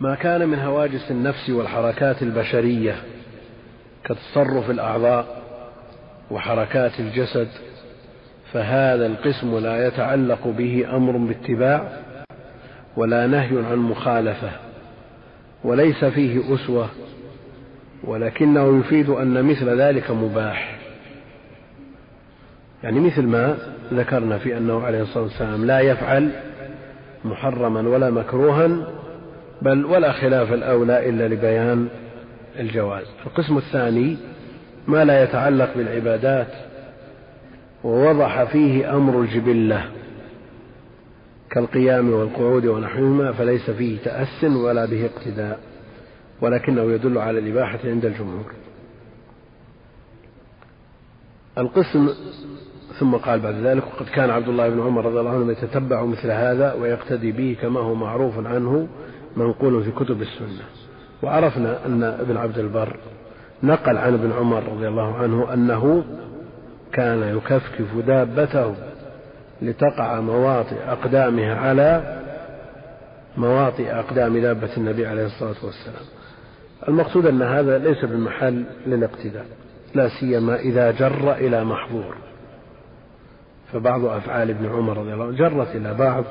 ما كان من هواجس النفس والحركات البشرية كتصرف الأعضاء وحركات الجسد فهذا القسم لا يتعلق به أمر باتباع ولا نهي عن مخالفة وليس فيه أسوة ولكنه يفيد أن مثل ذلك مباح. يعني مثل ما ذكرنا في أنه عليه الصلاة والسلام لا يفعل محرما ولا مكروها بل ولا خلاف الأولى إلا لبيان الجواز. القسم الثاني ما لا يتعلق بالعبادات ووضح فيه أمر الجبلة كالقيام والقعود ونحوهما فليس فيه تأس ولا به اقتداء ولكنه يدل على الإباحة عند الجمهور. القسم ثم قال بعد ذلك وقد كان عبد الله بن عمر رضي الله عنه يتتبع مثل هذا ويقتدي به كما هو معروف عنه منقول في كتب السنة. وعرفنا أن ابن عبد البر نقل عن ابن عمر رضي الله عنه أنه كان يكفكف دابته لتقع مواطئ أقدامها على مواطئ أقدام دابة النبي عليه الصلاة والسلام. المقصود أن هذا ليس بمحل للاقتداء لا سيما إذا جر إلى محظور. فبعض أفعال ابن عمر رضي الله عنه جرت إلى بعض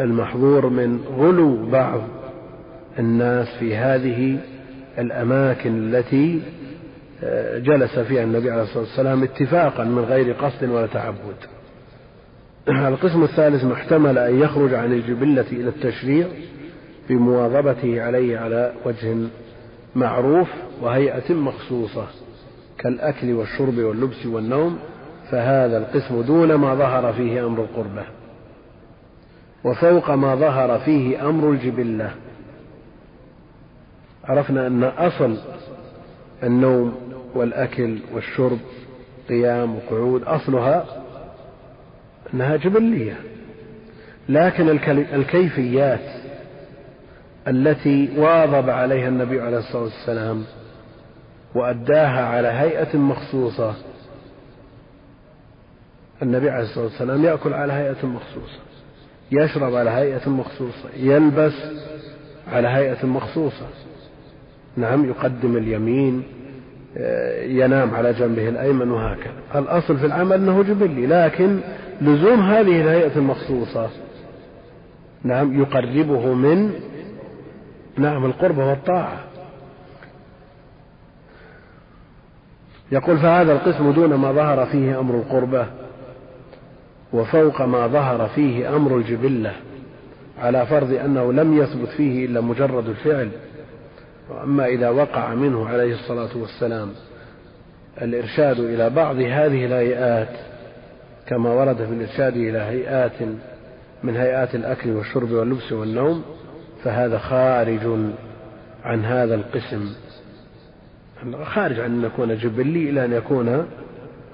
المحظور من غلو بعض الناس في هذه الأماكن التي آه، جلس فيها النبي عليه الصلاة والسلام اتفاقا من غير قصد ولا تعبد. القسم الثالث محتمل أن يخرج عن الجبلة إلى التشريع بمواظبته عليه على وجه معروف وهيئة مخصوصة كالأكل والشرب واللبس والنوم فهذا القسم دون ما ظهر فيه أمر القربة. وفوق ما ظهر فيه أمر الجبلة. عرفنا أن أصل النوم والأكل والشرب قيام وقعود أصلها أنها جبلية. لكن الكيفيات التي واظب عليها النبي عليه الصلاة والسلام وأداها على هيئة مخصوصة النبي عليه الصلاة والسلام يأكل على هيئة مخصوصة. يشرب على هيئة مخصوصة يلبس على هيئة مخصوصة. نعم يقدم اليمين آه، ينام على جنبه الأيمن وهكذا. الأصل في العمل أنه جبلي لكن لزوم هذه الهيئة المخصوصة نعم يقربه من نعم القربة والطاعة. يقول فهذا القسم دون ما ظهر فيه أمر القربة. وفوق ما ظهر فيه أمر الجبلة على فرض أنه لم يثبت فيه إلا مجرد الفعل. وأما إذا وقع منه عليه الصلاة والسلام الإرشاد إلى بعض هذه الهيئات كما ورد في الإرشاد إلى هيئات من هيئات الأكل والشرب واللبس والنوم فهذا خارج عن هذا القسم. خارج عن أن يكون جبلي إلى أن يكون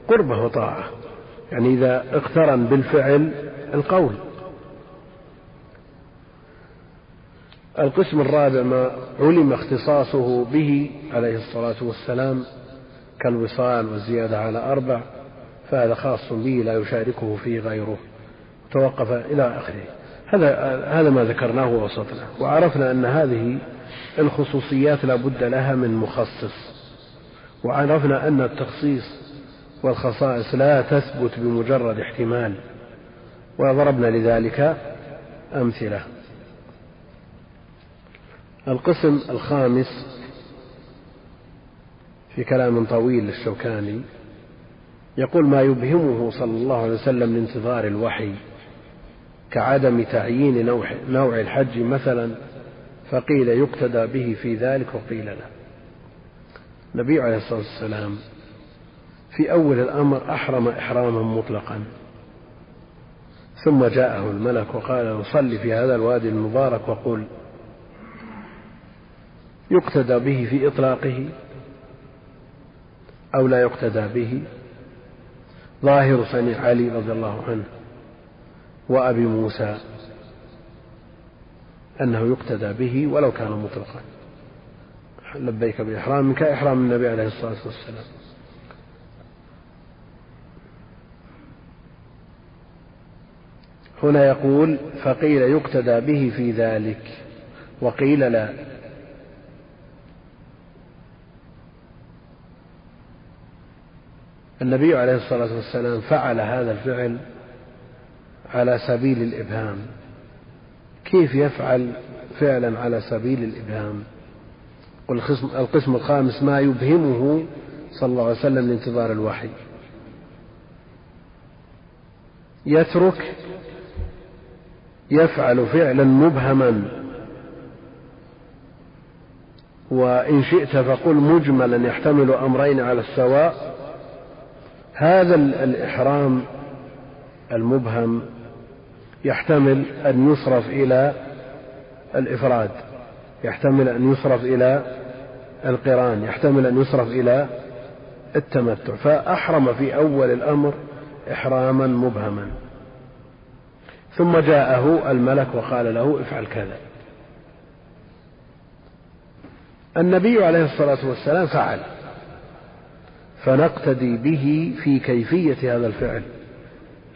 قربة وطاعة. يعني إذا اقترن بالفعل القول. القسم الرابع ما علم اختصاصه به عليه الصلاة والسلام كالوصال والزيادة على أربع فهذا خاص به لا يشاركه فيه غيره. توقف إلى آخره. هذا هذا ما ذكرناه ووسطنا وعرفنا أن هذه الخصوصيات لا بد لها من مخصص. وعرفنا أن التخصيص والخصائص لا تثبت بمجرد احتمال وضربنا لذلك أمثلة. القسم الخامس في كلام طويل للشوكاني يقول ما يبهمه صلى الله عليه وسلم لانتظار الوحي كعدم تعيين نوع, الحج مثلا فقيل يقتدى به في ذلك وقيل لا. النبي عليه الصلاة والسلام في أول الأمر أحرم إحراما مطلقا. ثم جاءه الملك وقال صل في هذا الوادي المبارك وقل يقتدى به في إطلاقه أو لا يقتدى به. ظاهر صنيع علي رضي الله عنه وأبي موسى أنه يقتدى به ولو كان مطلقا. لبيك بإحرام كإحرام النبي عليه الصلاة والسلام. هنا يقول فقيل يقتدى به في ذلك وقيل لا. النبي عليه الصلاة والسلام فعل هذا الفعل على سبيل الإبهام. كيف يفعل فعلا على سبيل والقسم القسم الخامس ما يبهمه صلى الله عليه وسلم لانتظار الوحي. يترك يفعل فعلا مبهما. وإن شئت فقل مجملا يحتمل أمرين على السواء. هذا الإحرام المبهم يحتمل أن يصرف إلى الإفراد يحتمل أن يصرف إلى القران يحتمل أن يصرف إلى التمتع. فأحرم في أول الأمر إحراما مبهما. ثم جاءه الملك وقال له افعل كذا. النبي عليه الصلاة والسلام فعل. فنقتدي به في كيفية هذا الفعل.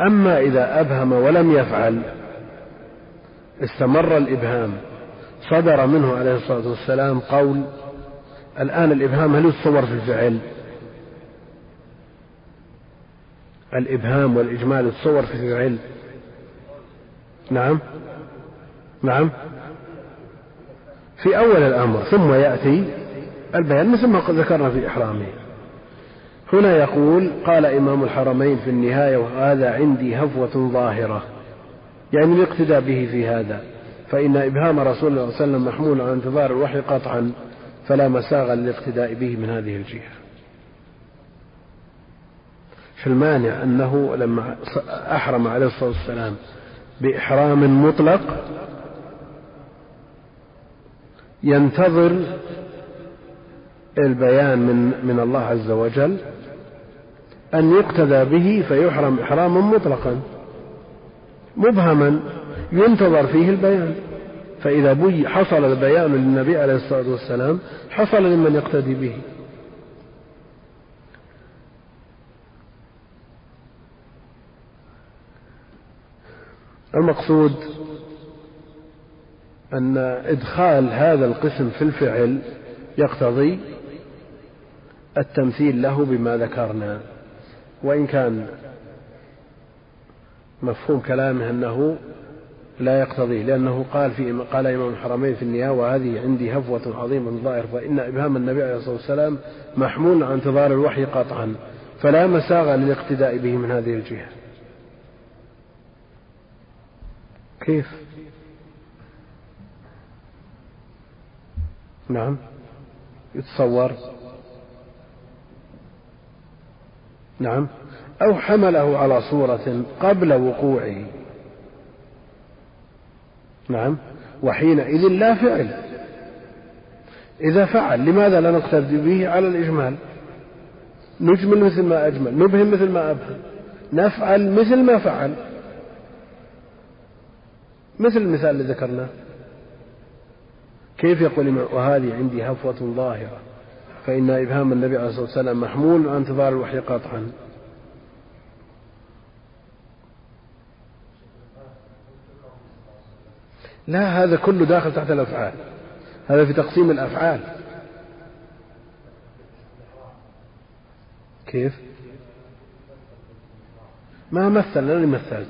أما إذا أبهم ولم يفعل استمر الإبهام. صدر منه عليه الصلاة والسلام قول الآن الإبهام هل يتصور في الفعل؟ الإبهام والإجمال يتصور في الفعل. نعم. نعم. في أول الأمر ثم يأتي البيان مثل ما ذكرنا في إحرامه. هنا يقول قال إمام الحرمين في النهاية وهذا عندي هفوة ظاهرة. يعني الاقتداء به في هذا. فإن إبهام رسول الله صلى الله عليه وسلم محمول على انتظار الوحي قطعا فلا مساغ للاقتداء به من هذه الجهة. في المانع أنه لما أحرم عليه الصلاة والسلام بإحرام مطلق ينتظر البيان من من الله عز وجل أن يقتدى به فيحرم إحراما مطلقا. مبهما ينتظر فيه البيان. فإذا حصل البيان للنبي عليه الصلاة والسلام حصل لمن يقتدي به. المقصود أن إدخال هذا القسم في الفعل يقتضي التمثيل له بما ذكرنا وإن كان مفهوم كلامه أنه لا يقتضي لأنه قال في قال إمام الحرمين في النهاية وهذه عندي هفوة عظيمة ظاهر فإن إبهام النبي عليه الصلاة والسلام محمول عن انتظار الوحي قطعا فلا مساغ للاقتداء به من هذه الجهة. كيف؟ نعم. يتصور. نعم. أو حمله على صورة قبل وقوعه. نعم. وحينئذ لا فعل. إذا فعل لماذا لا نقتدي به على الإجمال؟ نجمل مثل ما أجمل نبهم مثل ما أبهم. نفعل مثل ما فعل. مثل المثال اللي ذكرناه. كيف يقول وهذه عندي هفوة ظاهرة. فإن إبهام النبي عليه الصلاة والسلام محمول عن انتظار الوحي قطعا لا هذا كله داخل تحت الأفعال. هذا في تقسيم الأفعال. كيف؟ ما مثل أنا مثلت.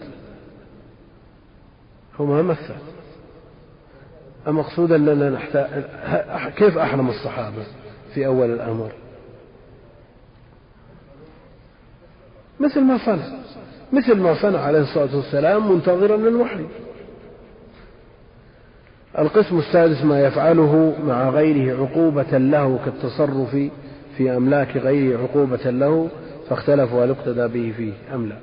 هو ما مثل المقصود أننا نحتاج كيف أحرم الصحابة في أول الأمر؟ مثل ما صنع. مثل ما صنع عليه الصلاة والسلام منتظرا للوحي. القسم السادس ما يفعله مع غيره عقوبة له كالتصرف في أملاك غيره عقوبة له فاختلفوا هل اقتدى به فيه أم لا.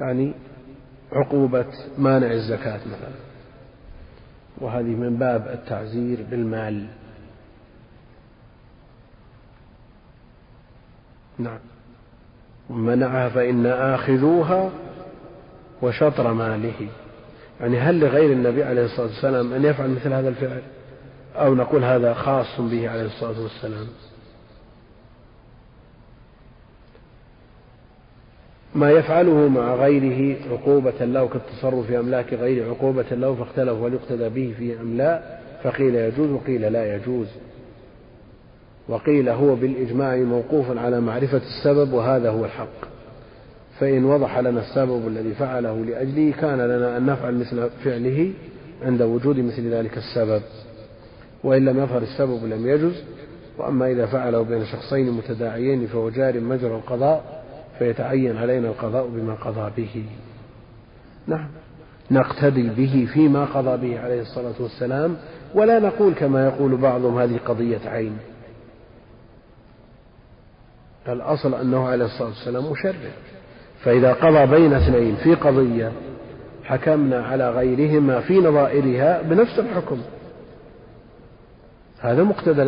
يعني عقوبة مانع الزكاة مثلا. وهذه من باب التعزير بالمال. نعم. منعها فإن آخذوها وشطر ماله. يعني هل لغير النبي عليه الصلاة والسلام أن يفعل مثل هذا الفعل؟ أو نقول هذا خاص به عليه الصلاة والسلام؟ ما يفعله مع غيره عقوبة له كالتصرف في أملاك غيره عقوبة له فاختلف هل يقتدى به فيه أم لا فقيل يجوز وقيل لا يجوز. وقيل هو بالإجماع موقوف على معرفة السبب وهذا هو الحق. فإن وضح لنا السبب الذي فعله لأجله كان لنا أن نفعل مثل فعله عند وجود مثل ذلك السبب. وإن لم يظهر السبب لم يجز وأما إذا فعله بين شخصين متداعيين فهو جار مجرى القضاء فيتعين علينا القضاء بما قضى به. نعم. نقتدي به فيما قضى به عليه الصلاة والسلام ولا نقول كما يقول بعضهم هذه قضية عين. الأصل أنه عليه الصلاة والسلام مشرع. فإذا قضى بين اثنين في قضية حكمنا على غيرهما في نظائرها بنفس الحكم. هذا مقتضى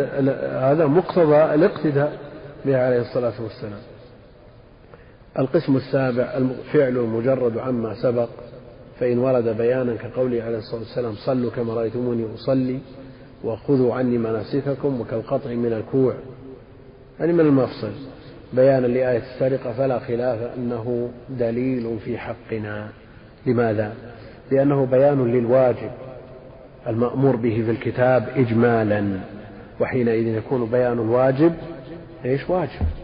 هذا مقتضى الاقتداء به عليه الصلاة والسلام. القسم السابع الفعل المجرد عما سبق فإن ورد بيانا كقوله عليه الصلاة والسلام صلوا كما رأيتموني أصلي وخذوا عني مناسككم وكالقطع من الكوع. يعني من المفصل. بيانا لآية السرقة فلا خلاف أنه دليل في حقنا. لماذا؟ لأنه بيان للواجب المأمور به في الكتاب إجمالا وحينئذ يكون بيان واجب إيش؟ واجب.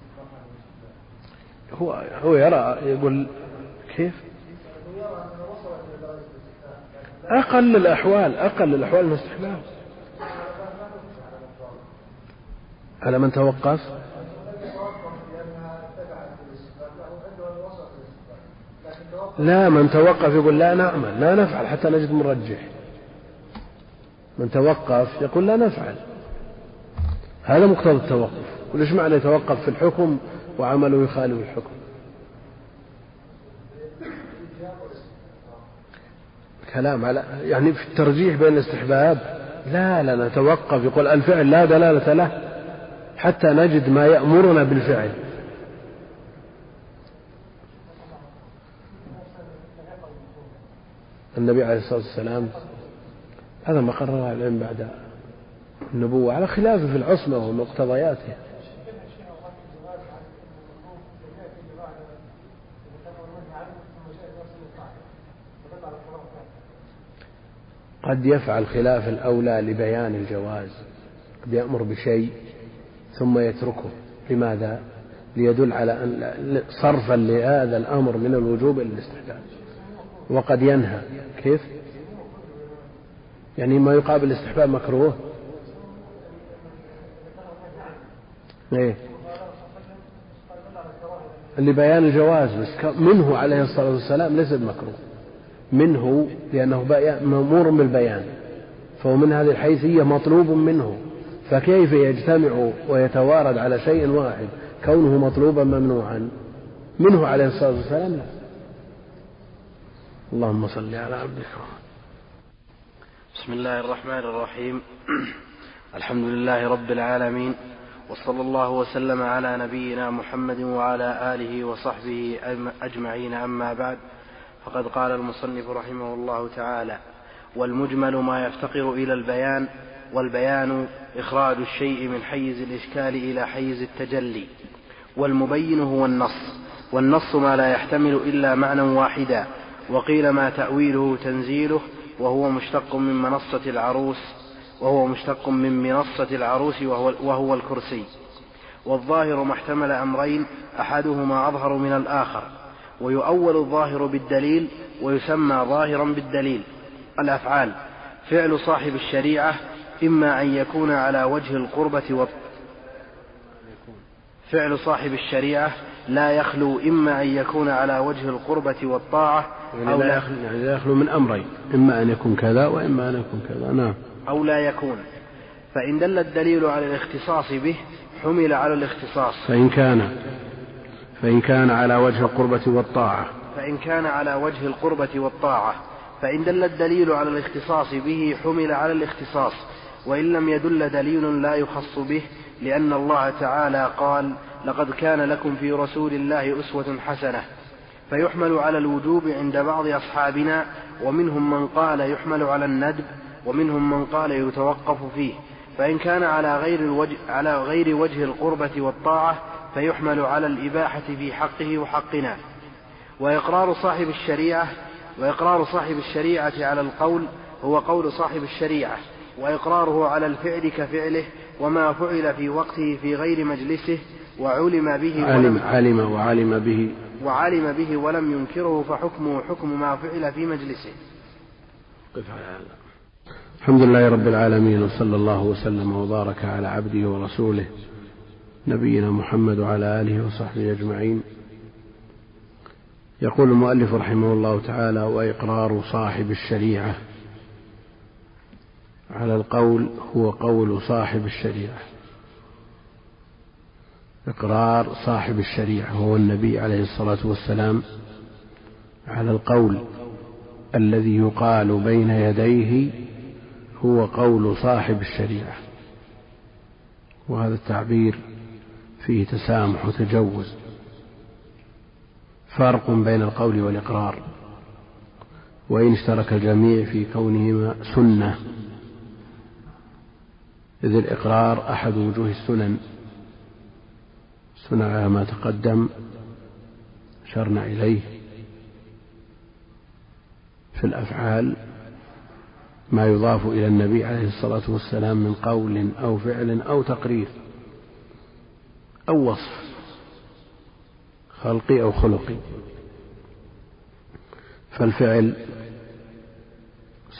هو هو يرى يقول كيف؟ أقل الأحوال أقل الأحوال من الاستحباب. على من توقف؟ لا من توقف يقول لا نعمل لا نفعل حتى نجد مرجح. من توقف يقول لا نفعل. هذا مقتضى التوقف. وليش معنى يتوقف في الحكم وعمله يخالف الحكم؟ كلام على يعني في الترجيح بين الاستحباب لا لا نتوقف. يقول الفعل لا دلالة له حتى نجد ما يأمرنا بالفعل. النبي عليه الصلاة والسلام هذا ما قرره العلم بعد النبوة على خلافه في العصمة ومقتضياتها قد يفعل خلاف الأولى لبيان الجواز قد يأمر بشيء ثم يتركه. لماذا؟ ليدل على أن صرفا لهذا الأمر من الوجوب إلى الاستحباب. وقد ينهى. كيف؟ يعني ما يقابل الاستحباب مكروه؟ إيه. لبيان الجواز منه عليه الصلاة والسلام ليس بمكروه. منه لأنه مأمور بالبيان. فهو من هذه الحيثية مطلوب منه. فكيف يجتمع ويتوارد على شيء واحد كونه مطلوبا ممنوعا؟ منه عليه الصلاة والسلام. لا اللهم صل على عبدك. بسم الله الرحمن الرحيم. الحمد لله رب العالمين وصلى الله وسلم على نبينا محمد وعلى آله وصحبه أجمعين. أما بعد فقد قال المصنف رحمه الله تعالى والمجمل ما يفتقر إلى البيان والبيان إخراج الشيء من حيز الإشكال إلى حيز التجلي. والمبين هو النص والنص ما لا يحتمل إلا معنى واحدا وقيل ما تأويله تنزيله وهو مشتق من منصة العروس وهو مشتق من منصة العروس وهو, وهو الكرسي. والظاهر ما احتمل أمرين أحدهما أظهر من الآخر. ويؤول الظاهر بالدليل ويسمى ظاهرا بالدليل. الأفعال فعل صاحب الشريعة إما أن يكون على وجه القربة و فعل صاحب الشريعة لا يخلو إما أن يكون على وجه القربة والطاعة يعني أو لا. يخلو, يعني لا يخلو من أمرين إما أن يكون كذا وإما أن يكون كذا نعم. أو لا يكون. فإن دل الدليل على الاختصاص به حمل على الاختصاص. فإن كان فإن كان على وجه القربة والطاعة. فإن كان على وجه القربة والطاعة. فإن دل الدليل على الاختصاص به حمل على الاختصاص. وإن لم يدل دليل لا يخص به لأن الله تعالى قال لقد كان لكم في رسول الله أسوة حسنة فيحمل على الوجوب عند بعض أصحابنا ومنهم من قال يحمل على الندب ومنهم من قال يتوقف فيه. فإن كان على غير الوجه على غير وجه القربة والطاعة فيحمل على الإباحة في حقه وحقنا. وإقرار صاحب الشريعة وإقرار صاحب الشريعة على القول هو قول صاحب الشريعة وإقراره على الفعل كفعله وما فعل في وقته في غير مجلسه وعلم به علم, علم وعلم به. وعلم به ولم ينكره فحكمه حكم ما فعل في مجلسه. قف على هذا. الحمد لله رب العالمين وصلى الله وسلم وبارك على عبده ورسوله. نبينا محمد وعلى آله وصحبه أجمعين. يقول المؤلف رحمه الله تعالى وإقرار صاحب الشريعة. على القول هو قول صاحب الشريعة. إقرار صاحب الشريعة وهو النبي عليه الصلاة والسلام. على القول الذي يقال بين يديه هو قول صاحب الشريعة. وهذا التعبير فيه تسامح وتجوز. فرق بين القول والإقرار. وإن اشترك الجميع في كونهما سنة. إذ الإقرار أحد وجوه السنن. سنة ما تقدم. أشرنا إليه. في الأفعال ما يضاف إلى النبي عليه الصلاة والسلام من قول أو فعل أو تقرير. أو وصف. خلقي أو خلقي. فالفعل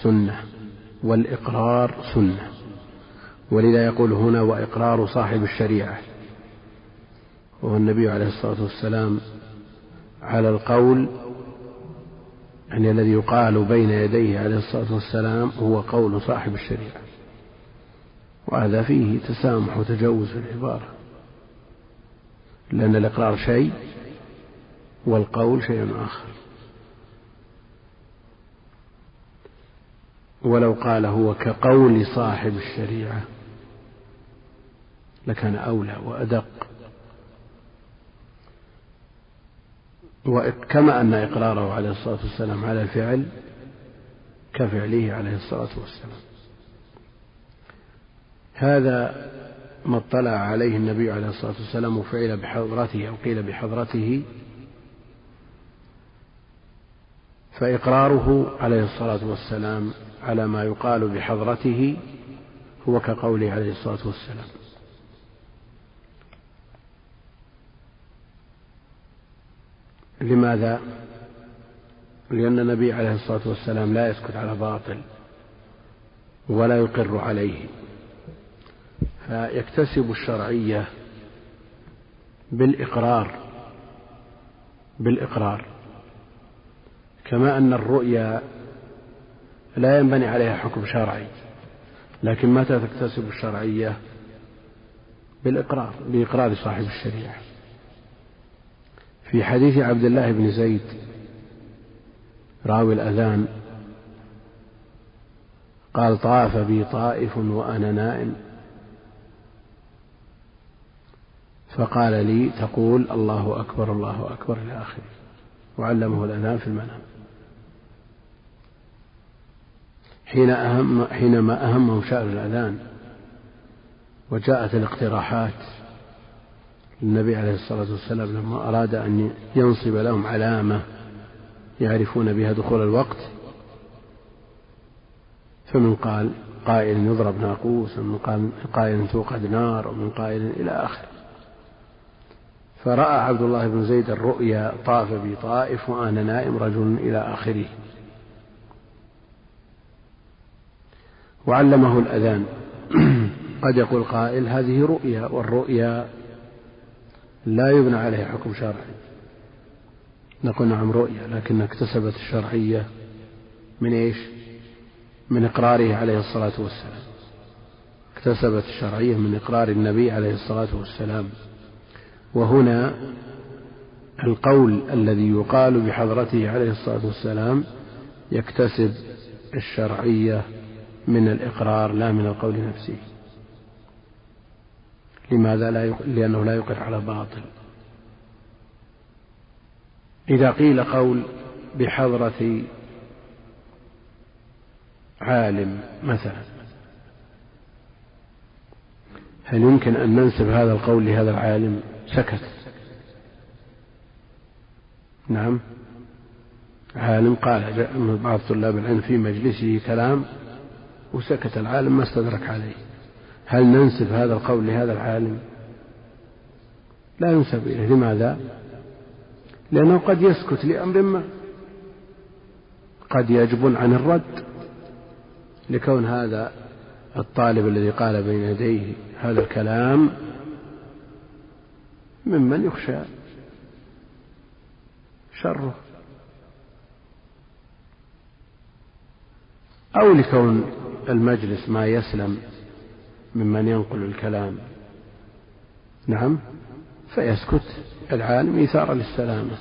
سنة والإقرار سنة. ولذا يقول هنا وإقرار صاحب الشريعة. وهو النبي عليه الصلاة والسلام على القول يعني الذي يقال بين يديه عليه الصلاة والسلام هو قول صاحب الشريعة. وهذا فيه تسامح وتجوز في العبارة. لأن الإقرار شيء والقول شيء آخر. ولو قال هو كقول صاحب الشريعة لكان أولى وأدق. وكما أن إقراره عليه الصلاة والسلام على الفعل كفعله عليه الصلاة والسلام. هذا ما اطلع عليه النبي عليه الصلاة والسلام وفعل بحضرته أو قيل بحضرته فإقراره عليه الصلاة والسلام على ما يقال بحضرته هو كقوله عليه الصلاة والسلام لماذا؟ لأن النبي عليه الصلاة والسلام لا يسكت على باطل ولا يقر عليه فيكتسب الشرعية بالإقرار بالإقرار. كما أن الرؤيا لا ينبني عليها حكم شرعي لكن متى تكتسب الشرعية؟ بالإقرار بإقرار صاحب الشريعة. في حديث عبد الله بن زيد راوي الأذان قال طاف بي طائف وأنا نائم. فقال لي تقول الله أكبر الله أكبر إلى آخره. وعلمه الأذان في المنام. حين أهم حينما أهمهم شأن الأذان وجاءت الاقتراحات النبي عليه الصلاة والسلام لما أراد أن ينصب لهم علامة يعرفون بها دخول الوقت فمن قال قائل يضرب ناقوس ومن قائل توقد نار ومن قائل إلى آخره. فرأى عبد الله بن زيد الرؤيا طاف بطائف وأنا نائم رجل إلى آخره. وعلمه الأذان. قد يقول قائل هذه رؤيا والرؤيا لا يبنى عليه حكم شرعي. نقول نعم رؤيا لكن اكتسبت الشرعية من إيش؟ من إقراره عليه الصلاة والسلام. اكتسبت الشرعية من إقرار النبي عليه الصلاة والسلام. وهنا القول الذي يقال بحضرته عليه الصلاة والسلام يكتسب الشرعية من الإقرار لا من القول نفسه. لماذا لا يق... لأنه لا يقر على باطل. إذا قيل قول بحضرة عالم مثلا هل يمكن أن ننسب هذا القول لهذا العالم؟ سكت. نعم. عالم قال بعض طلاب العلم في مجلسه كلام وسكت. العالم ما استدرك عليه. هل ننسب هذا القول لهذا العالم؟ لا ينسب إليه. لماذا؟ لأنه قد يسكت لأمر ما. قد يجبن عن الرد. لكون هذا الطالب الذي قال بين يديه هذا الكلام ممن يخشى شره. أو لكون المجلس ما يسلم ممن ينقل الكلام. نعم فيسكت العالم إيثارا للسلامة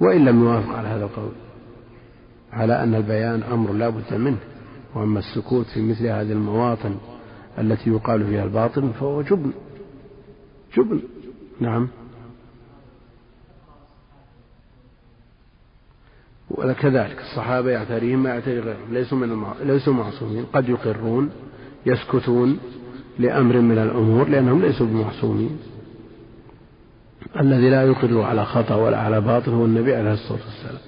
وإن لم يوافق على هذا القول. على أن البيان أمر لا بد منه وأما السكوت في مثل هذه المواطن التي يقال فيها الباطل فهو جبن. جبن. نعم. وكذلك الصحابة يعتريهم ما يعتري غيرهم ليسوا من. ليسوا معصومين قد يقرون يسكتون لأمر من الأمور لأنهم ليسوا بمعصومين. الذي لا يقر على خطأ ولا على باطل هو النبي عليه الصلاة والسلام.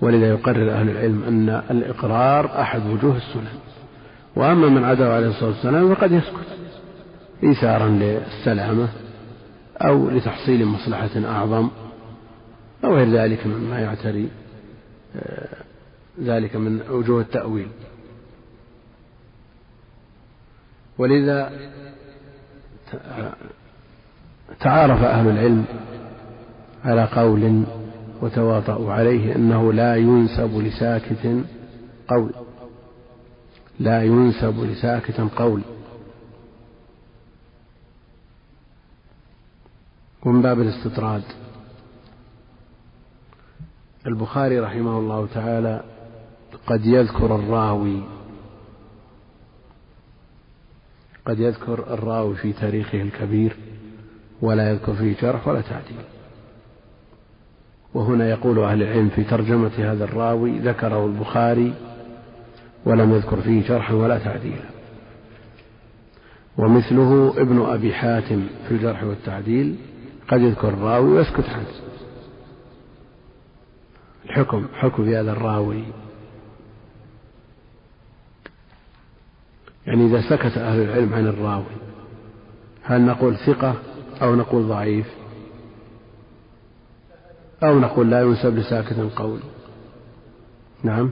ولذا يقرر أهل العلم أن الإقرار أحد وجوه السنن وأما من عداه عليه الصلاة والسلام فقد يسكت إيثارا للسلامة. أو لتحصيل مصلحة أعظم أو غير ذلك مما يعتري آه، ذلك من وجوه التأويل. ولذا تعارف أهل العلم على قول وتواطؤوا عليه أنه لا ينسب لساكت قول لا ينسب لساكت قول. ومن باب الاستطراد. البخاري رحمه الله تعالى قد يذكر الراوي قد يذكر الراوي في تاريخه الكبير ولا يذكر فيه جرح ولا تعديل. وهنا يقول أهل العلم في ترجمة هذا الراوي ذكره البخاري ولم يذكر فيه جرحا ولا تعديلا ومثله ابن أبي حاتم في الجرح والتعديل قد يذكر الراوي ويسكت عنه. الحكم حكم في هذا الراوي. يعني إذا سكت أهل العلم عن الراوي هل نقول ثقة أو نقول ضعيف؟ أو نقول لا ينسب لساكت القول؟ نعم.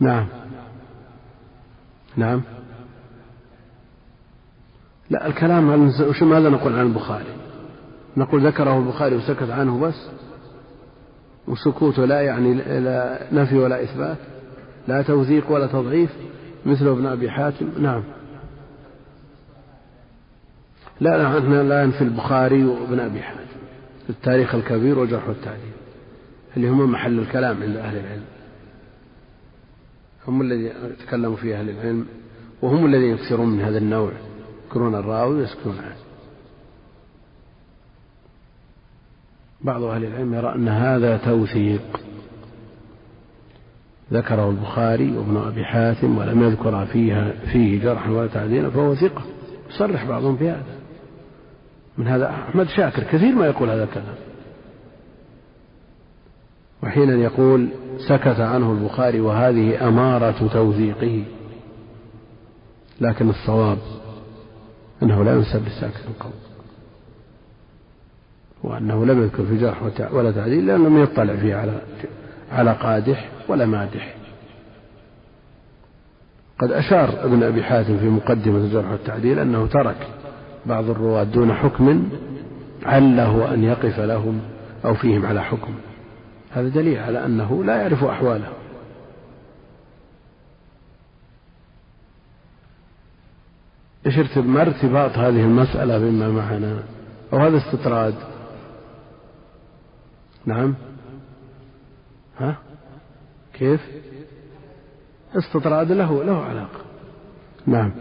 نعم. نعم. لا الكلام عن وش ماذا نقول عن البخاري؟ نقول ذكره البخاري وسكت عنه بس؟ وسكوته لا يعني لا نفي ولا إثبات؟ لا توثيق ولا تضعيف؟ مثل ابن أبي حاتم؟ نعم. لا لا لا ينفي البخاري وابن أبي حاتم. التاريخ الكبير والجرح والتعديل اللي هم محل الكلام عند أهل العلم. هم الذين تكلموا فيه أهل العلم وهم الذين يكثرون من هذا النوع. يذكرون الراوي ويسكتون عنه. بعض أهل العلم يرى أن هذا توثيق. ذكره البخاري وابن أبي حاتم ولم يذكر فيها فيه جرحا ولا تعديلا فهو ثقة. يصرح بعضهم في هذا. من هذا أحمد شاكر كثير ما يقول هذا الكلام. وحين يقول سكت عنه البخاري وهذه أمارة توثيقه. لكن الصواب أنه لا ينسب للساكت القول وأنه لم يذكر في جرح ولا تعديل لأنه لم يطلع فيه على على قادح ولا مادح. قد أشار ابن أبي حاتم في مقدمة الجرح والتعديل أنه ترك بعض الرواة دون حكم عله أن يقف لهم أو فيهم على حكم. هذا دليل على أنه لا يعرف أحوالهم إيش ما ارتباط هذه المسألة بما معنا أو هذا استطراد. نعم. ها؟ كيف؟ استطراد له له علاقة. نعم.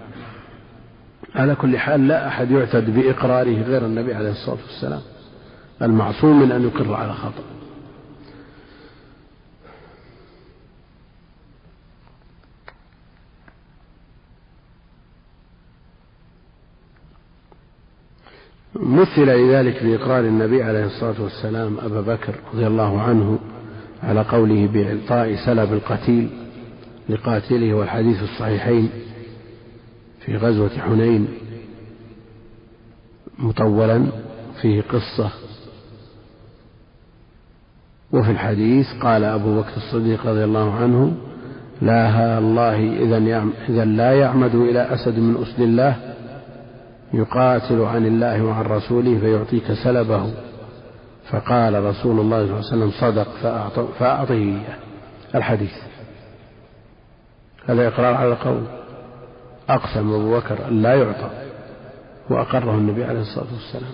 على كل حال لا أحد يعتد بإقراره غير النبي عليه الصلاة والسلام المعصوم من أن يقر على خطأ مثل لذلك بإقرار النبي عليه الصلاة والسلام أبا بكر رضي الله عنه على قوله بإعطاء سلب القتيل لقاتله والحديث الصحيحين في غزوة حنين مطولا فيه قصة. وفي الحديث قال أبو بكر الصديق رضي الله عنه لا الله إذا لا يعمد إلى أسد من أسد الله يقاتل عن الله وعن رسوله فيعطيك سلبه. فقال رسول الله صلى الله عليه وسلم صدق فأعطه إياه. الحديث. هذا إقرار على القول. أقسم أبو بكر أن لا يعطى وأقره النبي عليه الصلاة والسلام.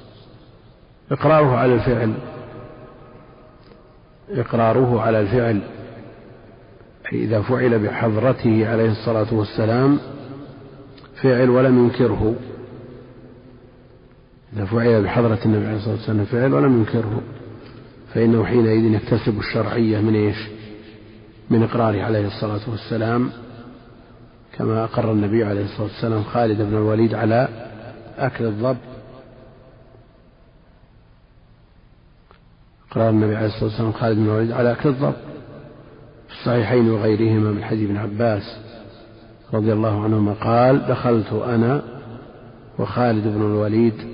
إقراره على الفعل. إقراره على الفعل. أي إذا فعل بحضرته عليه الصلاة والسلام فعل ولم ينكره. إذا فعل بحضرة النبي عليه الصلاة والسلام فعل ولم ينكره فإنه حينئذ يكتسب الشرعية من إيش؟ من إقراره عليه الصلاة والسلام كما أقر النبي عليه الصلاة والسلام خالد بن الوليد على أكل الضب أقرار النبي عليه الصلاة والسلام خالد بن الوليد على أكل الضب في الصحيحين وغيرهما من حديث ابن عباس رضي الله عنهما قال دخلت أنا وخالد بن الوليد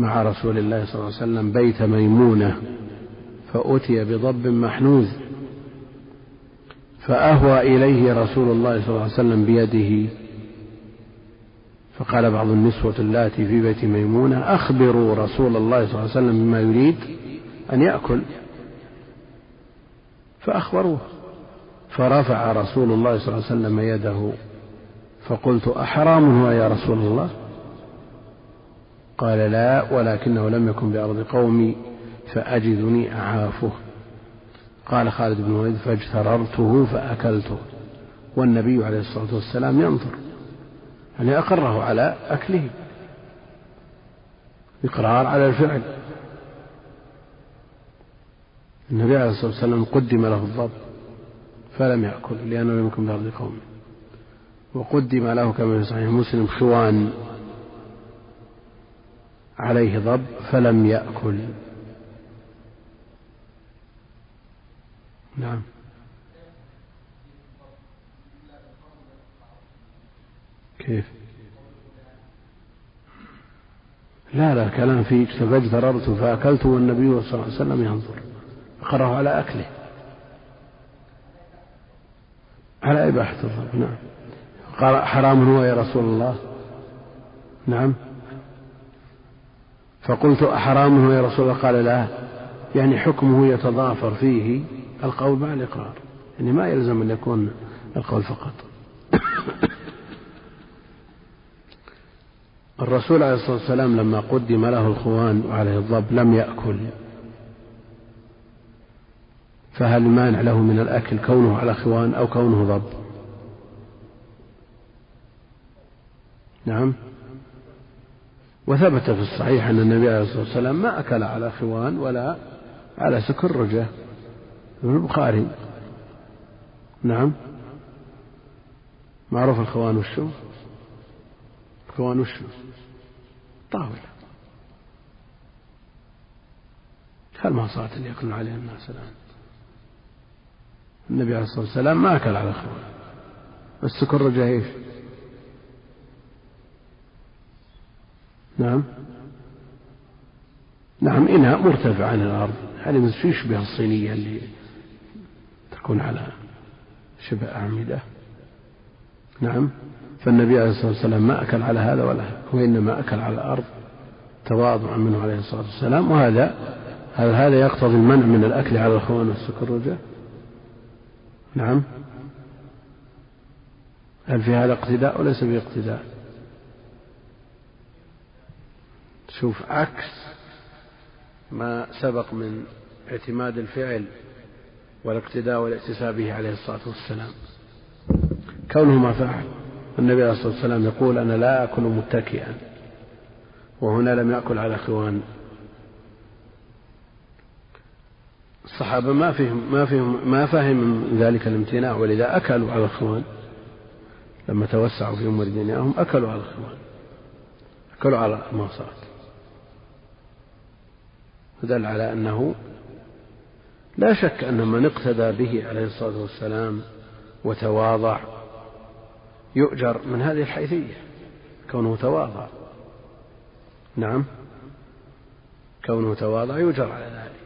مع رسول الله صلى الله عليه وسلم بيت ميمونة فأتي بضب محنوذ فأهوى إليه رسول الله صلى الله عليه وسلم بيده. فقال بعض النسوة اللاتي في بيت ميمونة أخبروا رسول الله صلى الله عليه وسلم بما يريد أن يأكل. فأخبروه فرفع رسول الله صلى الله عليه وسلم يده. فقلت أحرام هو يا رسول الله؟ قال لا ولكنه لم يكن بأرض قومي فأجدني أعافه. قال خالد بن وليد فاجتررته فأكلته والنبي عليه الصلاة والسلام ينظر يعني أقره على أكله. إقرار على الفعل. النبي عليه الصلاة والسلام قدم له الضب فلم يأكل لأنه لم يكن بأرض قومه. وقدم له كما في صحيح مسلم خوان. عليه ضب فلم يأكل. نعم. كيف؟ لا لا كلام فيك فاجتررت فأكلت والنبي صلى الله عليه وسلم ينظر. أقره على أكله. على إباحة الضرب. نعم. قال حرام هو يا رسول الله. نعم. فقلت أحرام هو يا رسول الله؟ قال لا. يعني حكمه يتضافر فيه القول مع الإقرار. يعني ما يلزم أن يكون القول فقط. الرسول عليه الصلاة والسلام لما قدم له الخوان وعليه الضب لم يأكل. فهل مانع له من الأكل كونه على خوان أو كونه ضب؟ نعم. وثبت في الصحيح أن النبي عليه الصلاة والسلام ما أكل على خوان ولا على سكرجة في البخاري. نعم. معروف الخوان وشو؟ الخوان وشو؟ طاولة. صارت اللي يأكلون عليها الناس الآن؟ النبي عليه الصلاة والسلام ما أكل على خوان. السكرجة إيش؟ نعم. نعم إناء مرتفع عن الأرض. هذه يشبه الصينية اللي تكون على شبه أعمدة؟ نعم. فالنبي عليه الصلاة والسلام ما أكل على هذا ولا وإنما أكل على الأرض تواضعا منه عليه الصلاة والسلام. وهذا هل هذا يقتضي المنع من الأكل على الخوان والسكرجة. نعم. هل في هذا اقتداء وليس فيه اقتداء شوف عكس ما سبق من اعتماد الفعل والاقتداء والاعتساب به عليه الصلاة والسلام. كونه ما فعل النبي عليه الصلاة والسلام يقول أنا لا أكل متكئا وهنا لم يأكل على خوان الصحابة ما فهم ما فهم ما فهم من ذلك الامتناع ولذا أكلوا على الخوان لما توسعوا في أمور دنياهم أكلوا على الخوان أكلوا على المعصاة دل على أنه لا شك أن من اقتدى به عليه الصلاة والسلام وتواضع يؤجر من هذه الحيثية كونه تواضع. نعم. كونه تواضع يؤجر على ذلك.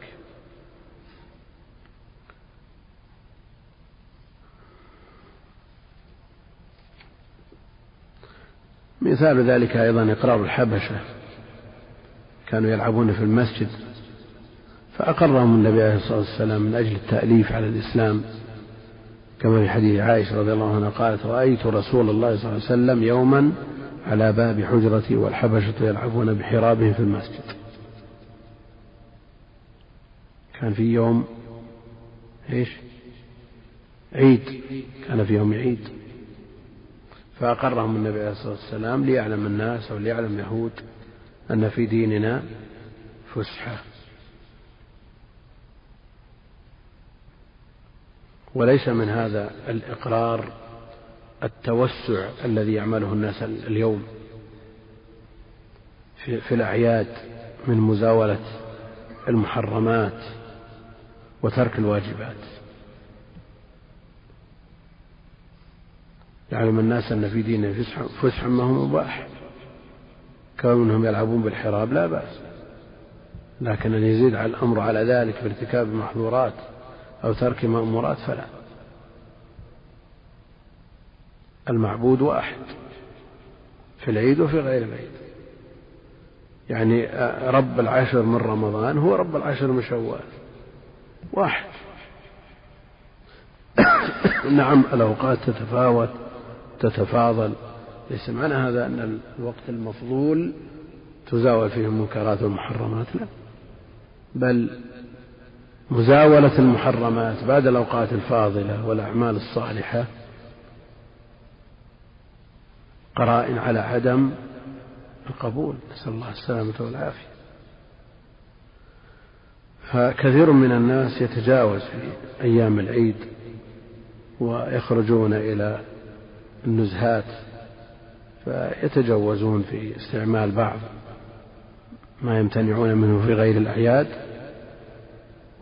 مثال ذلك أيضا إقرار الحبشة. كانوا يلعبون في المسجد. فأقرهم النبي عليه الصلاة والسلام من أجل التأليف على الإسلام. كما في حديث عائشة رضي الله عنها قالت رأيت رسول الله صلى الله عليه وسلم يوما على باب حجرتي والحبشة يلعبون بحرابهم في المسجد. كان في يوم إيش؟ عيد. كان في يوم عيد. فأقرهم النبي عليه الصلاة والسلام ليعلم الناس أو ليعلم اليهود أن في ديننا فسحة. وليس من هذا الإقرار التوسع الذي يعمله الناس اليوم في, في الأعياد من مزاولة المحرمات وترك الواجبات. يعلم الناس أن في دينهم فسح ما هو مباح. كونهم يلعبون بالحراب لا بأس. لكن أن يزيد على الأمر على ذلك بارتكاب المحظورات أو ترك مأمورات فلا. المعبود واحد في العيد وفي غير العيد. يعني رب العشر من رمضان هو رب العشر من شوال. واحد. نعم الأوقات تتفاوت تتفاضل. ليس معنى هذا أن الوقت المفضول تزاول فيه المنكرات والمحرمات لا. بل مزاولة المحرمات بعد الأوقات الفاضلة والأعمال الصالحة. قرائن على عدم القبول. نسأل الله السلامة والعافية. فكثير من الناس يتجاوز في أيام العيد ويخرجون إلى النزهات فيتجوزون في استعمال بعض ما يمتنعون منه في غير الأعياد.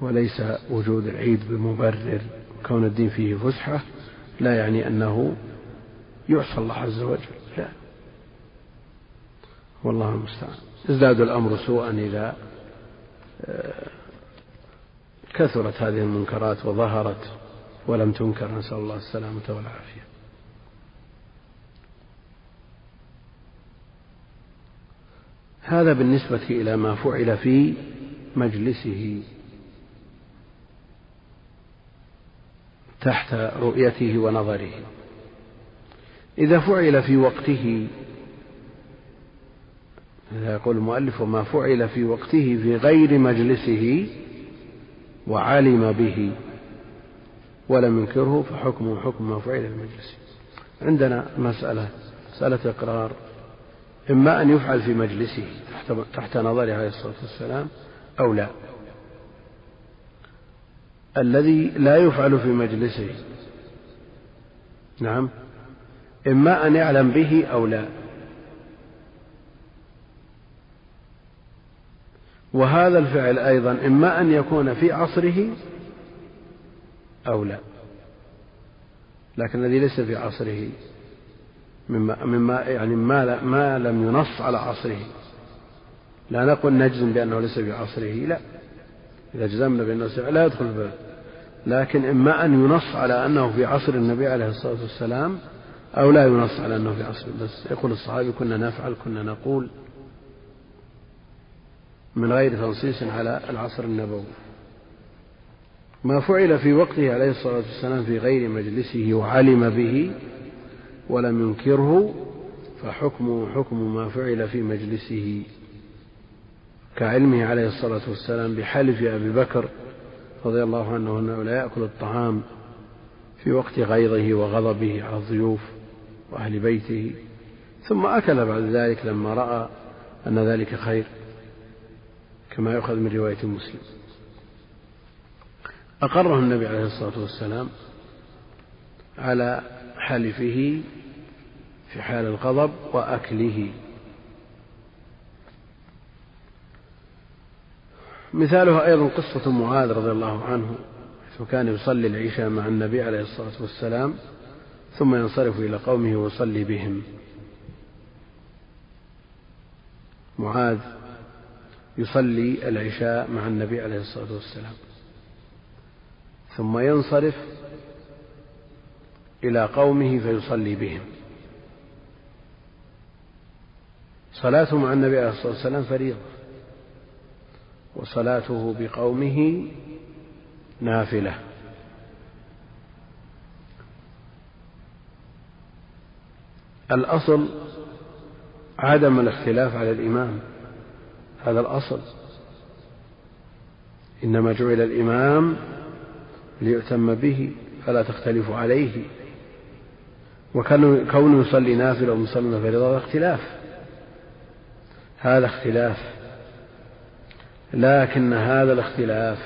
وليس وجود العيد بمبرر كون الدين فيه فسحة لا يعني أنه يعصى الله عز وجل لا. والله المستعان. ازداد الأمر سوءا إذا آه، كثرت هذه المنكرات وظهرت ولم تنكر نسأل الله السلامة والعافية. هذا بالنسبة إلى ما فعل في مجلسه. تحت رؤيته ونظره. إذا فعل في وقته يقول المؤلف وما فعل في وقته في غير مجلسه وعلم به ولم ينكره فحكمه حكم ما فعل في مجلسه عندنا مسألة مسألة إقرار. إما أن يفعل في مجلسه تحت, تحت نظره عليه الصلاة والسلام أو لا. الذي لا يفعل في مجلسه. نعم. إما أن يعلم به أو لا. وهذا الفعل أيضا إما أن يكون في عصره أو لا. لكن الذي ليس في عصره مما, مما يعني ما, ما لم ينص على عصره. لا نقول نجزم بأنه ليس في عصره لا. إذا جزمنا بأنه لا يدخل الباب لكن إما أن ينص على أنه في عصر النبي عليه الصلاة والسلام أو لا ينص على أنه في عصر. بس يقول الصحابي كنا نفعل كنا نقول من غير تنصيص على العصر النبوي. ما فعل في وقته عليه الصلاة والسلام في غير مجلسه وعلم به ولم ينكره فحكمه حكم ما فعل في مجلسه. كعلمه عليه الصلاة والسلام بحلف أبي بكر رضي الله عنه أنه لا يأكل الطعام في وقت غيظه وغضبه على الضيوف وأهل بيته. ثم أكل بعد ذلك لما رأى أن ذلك خير كما يؤخذ من رواية مسلم. أقره النبي عليه الصلاة والسلام على حلفه في حال الغضب وأكله. مثالها أيضا قصة معاذ رضي الله عنه حيث كان يصلي العشاء مع النبي عليه الصلاة والسلام ثم ينصرف إلى قومه ويصلي بهم. معاذ يصلي العشاء مع النبي عليه الصلاة والسلام ثم ينصرف إلى قومه فيصلي بهم. صلاته مع النبي عليه الصلاة والسلام فريضة. وصلاته بقومه نافلة. الأصل عدم الاختلاف على الإمام هذا الأصل. إنما جعل الإمام ليؤتم به فلا تختلف عليه. وكونه يصلي نافلة ومصلي فريضة اختلاف. هذا اختلاف. لكن هذا الاختلاف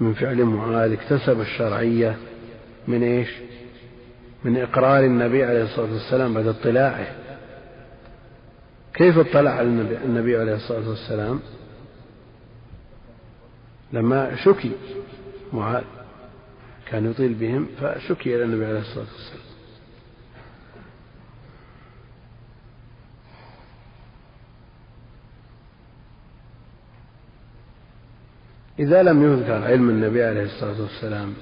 من فعل معاذ اكتسب الشرعية من إيش؟ من إقرار النبي عليه الصلاة والسلام بعد اطلاعه. كيف اطلع على النبي, النبي عليه الصلاة والسلام؟ لما شكي معاذ كان يطيل بهم فشكي إلى النبي عليه الصلاة والسلام. إذا لم يذكر علم النبي عليه الصلاة والسلام.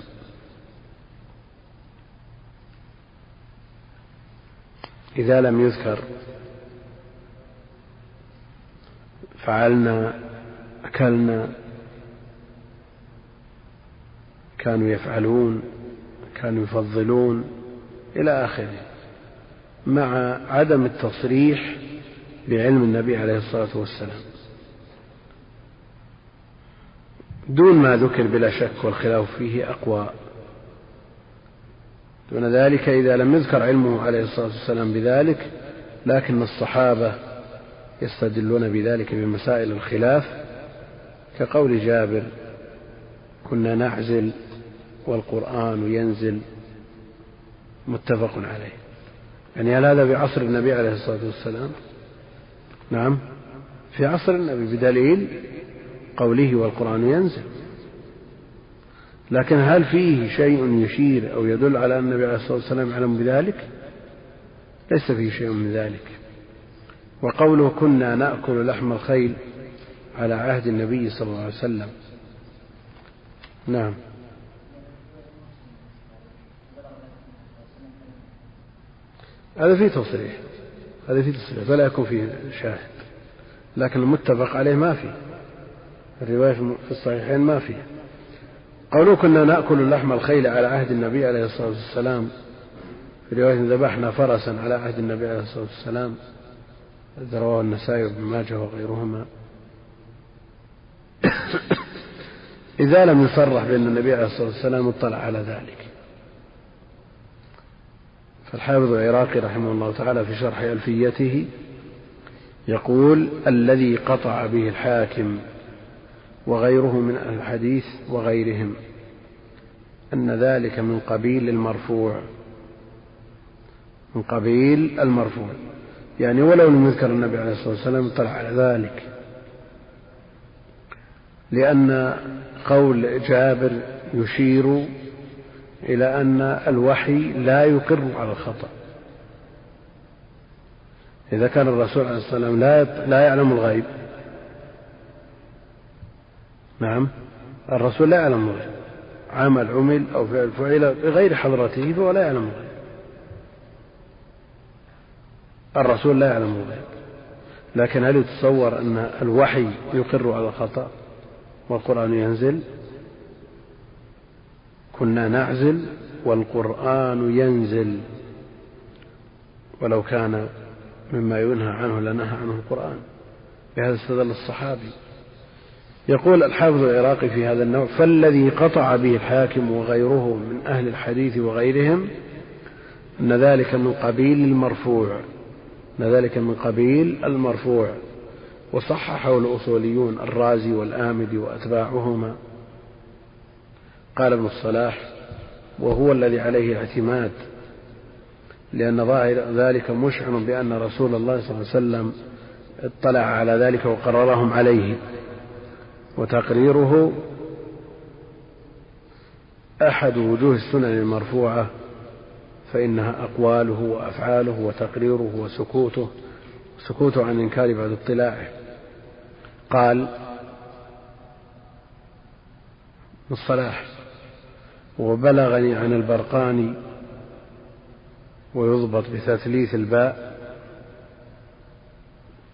إذا لم يذكر فعلنا أكلنا كانوا يفعلون كانوا يفضلون إلى آخره مع عدم التصريح بعلم النبي عليه الصلاة والسلام. دون ما ذكر بلا شك والخلاف فيه أقوى. دون ذلك إذا لم يذكر علمه عليه الصلاة والسلام بذلك لكن الصحابة يستدلون بذلك بمسائل الخلاف كقول جابر كنا نعزل والقرآن ينزل. متفق عليه. يعني هل هذا في عصر النبي عليه الصلاة والسلام؟ نعم. في عصر النبي بدليل قوله والقرآن ينزل. لكن هل فيه شيء يشير أو يدل على أن النبي عليه الصلاة والسلام يعلم بذلك؟ ليس فيه شيء من ذلك. وقوله كنا نأكل لحم الخيل على عهد النبي صلى الله عليه وسلم. نعم. هذا فيه تصريح. هذا فيه تصريح. فلا يكون فيه شاهد. لكن المتفق عليه ما فيه. الرواية في الصحيحين ما فيه قالوا كنا نأكل لحم الخيل على عهد النبي عليه الصلاة والسلام. في رواية ذبحنا فرسا على عهد النبي عليه الصلاة والسلام. رواه النسائي وابن ماجه وغيرهما. إذا لم يصرح بأن النبي عليه الصلاة والسلام اطلع على ذلك. فالحافظ العراقي رحمه الله تعالى في شرح ألفيته يقول الذي قطع به الحاكم وغيره من الحديث وغيرهم أن ذلك من قبيل المرفوع. من قبيل المرفوع. يعني ولو لم يذكر النبي عليه الصلاة والسلام اطلع على ذلك. لأن قول جابر يشير إلى أن الوحي لا يقر على الخطأ. إذا كان الرسول عليه الصلاة والسلام لا لا يعلم الغيب. نعم. الرسول لا يعلم الغيب. عمل عمل أو فعل فعل بغير حضرته فهو لا يعلم الغيب. الرسول لا يعلم الغيب. لكن هل يتصور أن الوحي يقر على الخطأ والقرآن ينزل؟ كنا نعزل والقرآن ينزل. ولو كان مما ينهى عنه لنهى عنه القرآن. بهذا استدل الصحابي. يقول الحافظ العراقي في هذا النوع فالذي قطع به الحاكم وغيره من أهل الحديث وغيرهم أن ذلك من قبيل المرفوع أن ذلك من قبيل المرفوع. وصححه الأصوليون الرازي والآمدي وأتباعهما. قال ابن الصلاح وهو الذي عليه الاعتماد لأن ظاهر ذلك مشعر بأن رسول الله صلى الله عليه وسلم اطلع على ذلك وقررهم عليه. وتقريره أحد وجوه السنن المرفوعة فإنها أقواله وأفعاله وتقريره وسكوته سكوته عن إنكار بعد اطلاعه. قال الصلاح. وبلغني عن البرقاني ويضبط بتثليث الباء.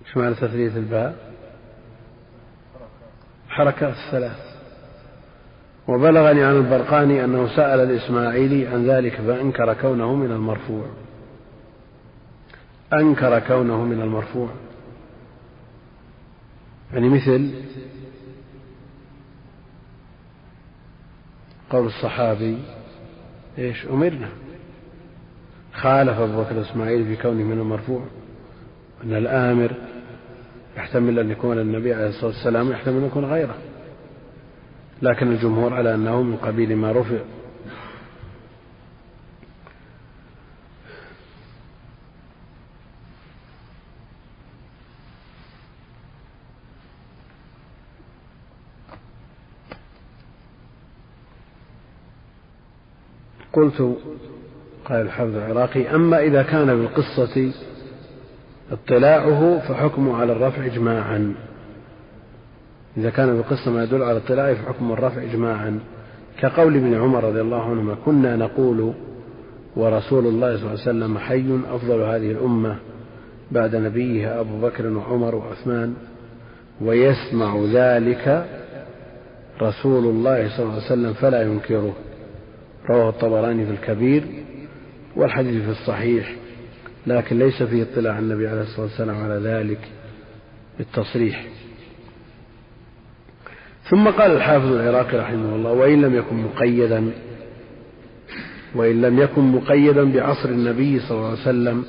إيش معنى تثليث الباء؟ حركات الثلاث. وبلغني عن البرقاني أنه سأل الإسماعيلي عن ذلك فأنكر كونه من المرفوع. أنكر كونه من المرفوع. يعني مثل قول الصحابي إيش؟ أمرنا. خالف أبو بكر الإسماعيلي في كونه من المرفوع. أن الآمر يحتمل أن يكون النبي عليه الصلاة والسلام يحتمل أن يكون غيره. لكن الجمهور على أنه من قبيل ما رفع. قلت قال الحافظ العراقي أما إذا كان بالقصة اطلاعه فحكمه على الرفع إجماعا. إذا كان بالقصة ما يدل على اطلاعه فحكم الرفع إجماعا. كقول ابن عمر رضي الله عنهما كنا نقول ورسول الله صلى الله عليه وسلم حي أفضل هذه الأمة بعد نبيها أبو بكر وعمر وعثمان ويسمع ذلك رسول الله صلى الله عليه وسلم فلا ينكره. رواه الطبراني في الكبير والحديث في الصحيح. لكن ليس فيه اطلاع النبي عليه الصلاة والسلام على ذلك بالتصريح. ثم قال الحافظ العراقي رحمه الله وإن لم يكن مقيدا وإن لم يكن مقيدا بعصر النبي صلى الله عليه وسلم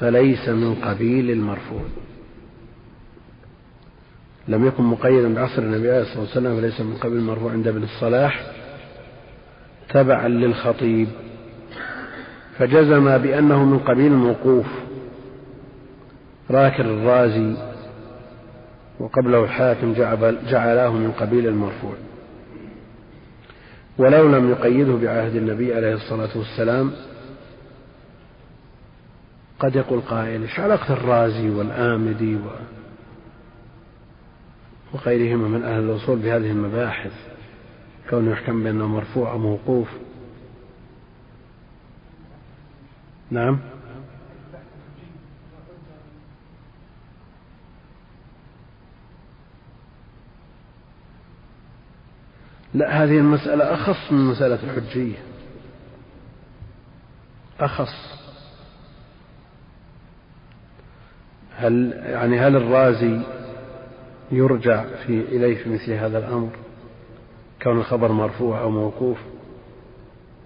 فليس من قبيل المرفوع. لم يكن مقيدا بعصر النبي عليه الصلاة والسلام فليس من قبيل المرفوع. عند ابن الصلاح تبعا للخطيب. فجزم بأنه من قبيل الموقوف راكر الرازي وقبله الحاكم جعلاه من قبيل المرفوع. ولو لم يقيده بعهد النبي عليه الصلاة والسلام قد يقول قائل إيش علاقة الرازي والآمدي و وغيرهما من أهل الأصول بهذه المباحث كونه يحكم بأنه مرفوع أو موقوف. نعم. لا هذه المسألة أخص من مسألة الحجية. أخص. هل يعني هل الرازي يرجع في إليه في مثل هذا الأمر كون الخبر مرفوع أو موقوف؟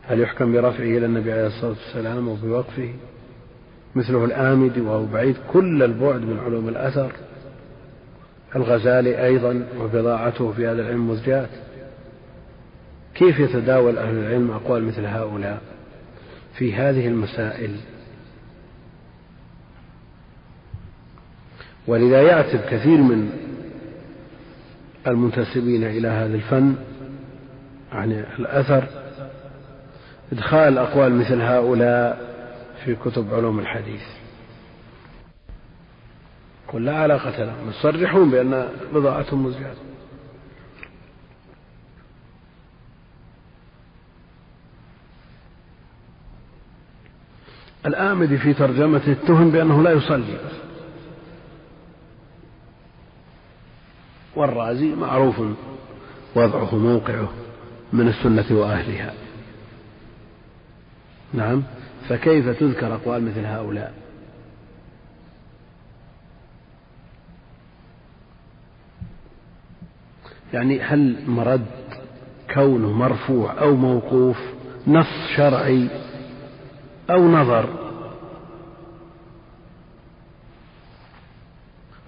هل يحكم برفعه إلى النبي عليه الصلاة والسلام وبوقفه مثله الآمدي وهو بعيد كل البعد من علوم الأثر. الغزالي أيضا وبضاعته في هذا العلم مزجات كيف يتداول أهل العلم أقوال مثل هؤلاء في هذه المسائل؟ ولذا يعتب كثير من المنتسبين إلى هذا الفن عن الأثر إدخال أقوال مثل هؤلاء في كتب علوم الحديث. قل لا علاقة لهم يصرحون بأن بضاعتهم مزجاة الآمدي في ترجمته اتهم بأنه لا يصلي والرازي معروف وضعه موقعه من السنة وأهلها. نعم. فكيف تذكر أقوال مثل هؤلاء؟ يعني هل مرد كونه مرفوع أو موقوف نص شرعي أو نظر؟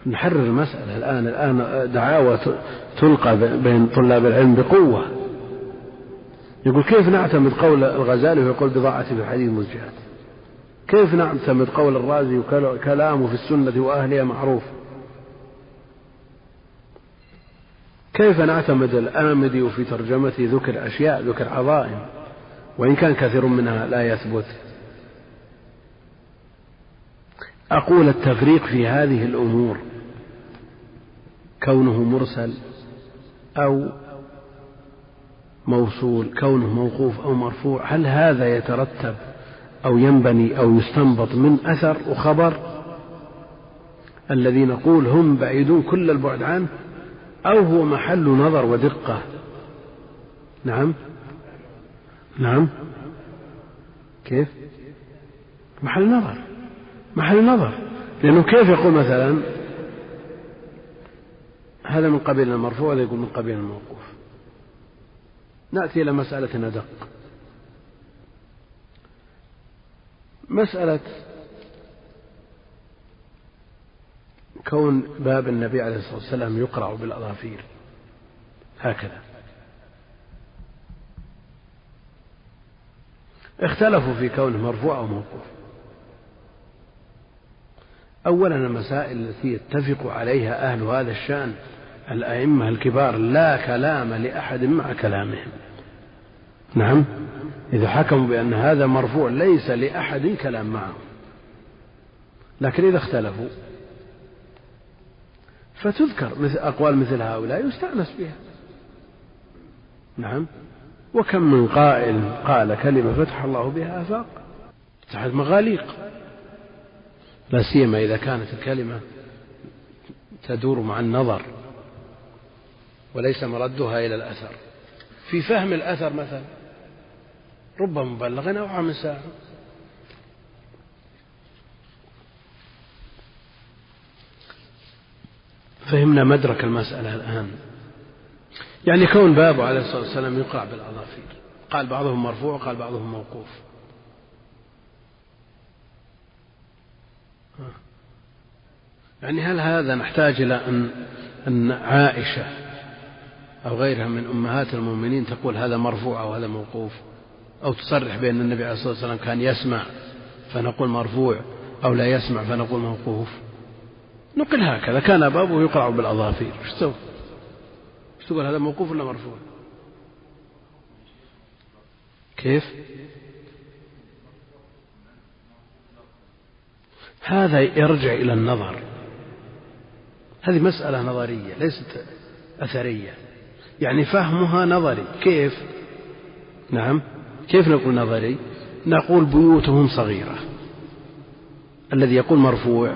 نحرر المسألة الآن الآن دعاوى تلقى بين طلاب العلم بقوة. يقول كيف نعتمد قول الغزالي ويقول بضاعتي في الحديث مزجات كيف نعتمد قول الرازي وكلامه في السنة وأهلها معروف؟ كيف نعتمد الآمدي وفي ترجمته ذكر أشياء ذكر عظائم؟ وإن كان كثير منها لا يثبت. أقول التفريق في هذه الأمور كونه مرسل أو موصول كونه موقوف أو مرفوع هل هذا يترتب أو ينبني أو يستنبط من أثر وخبر؟ الذي نقول هم بعيدون كل البعد عنه أو هو محل نظر ودقة. نعم. نعم. كيف؟ محل نظر. محل نظر. لأنه كيف يقول مثلا؟ هذا من قبيل المرفوع وهذا يقول من قبيل الموقوف. نأتي إلى مسألة أدق مسألة كون باب النبي عليه الصلاة والسلام يقرع بالأظافير. هكذا. اختلفوا في كونه مرفوع أو موقوف. أولا المسائل التي يتفق عليها أهل هذا الشأن الأئمة الكبار لا كلام لأحد مع كلامهم. نعم. إذا حكموا بأن هذا مرفوع ليس لأحد كلام معه. لكن إذا اختلفوا فتذكر مثل أقوال مثل هؤلاء يستأنس بها. نعم. وكم من قائل قال كلمة فتح الله بها آفاق؟ تحت مغاليق. لا سيما إذا كانت الكلمة تدور مع النظر وليس مردها إلى الأثر. في فهم الأثر مثلا رب مبلغ أو عام فهمنا مدرك المسألة الآن. يعني كون بابه عليه الصلاة والسلام يقرأ بالأظافير قال بعضهم مرفوع وقال بعضهم موقوف. يعني هل هذا نحتاج إلى أن أن عائشة أو غيرها من أمهات المؤمنين تقول هذا مرفوع أو هذا موقوف؟ أو تصرح بأن النبي عليه الصلاة والسلام كان يسمع فنقول مرفوع أو لا يسمع فنقول موقوف نقل هكذا كان بابه يقرع بالأظافير إيش تسوي؟ إيش تقول هذا موقوف ولا مرفوع؟ كيف؟ هذا يرجع إلى النظر هذه مسألة نظرية ليست أثرية يعني فهمها نظري كيف؟ نعم كيف نقول نظري؟ نقول بيوتهم صغيرة. الذي يقول مرفوع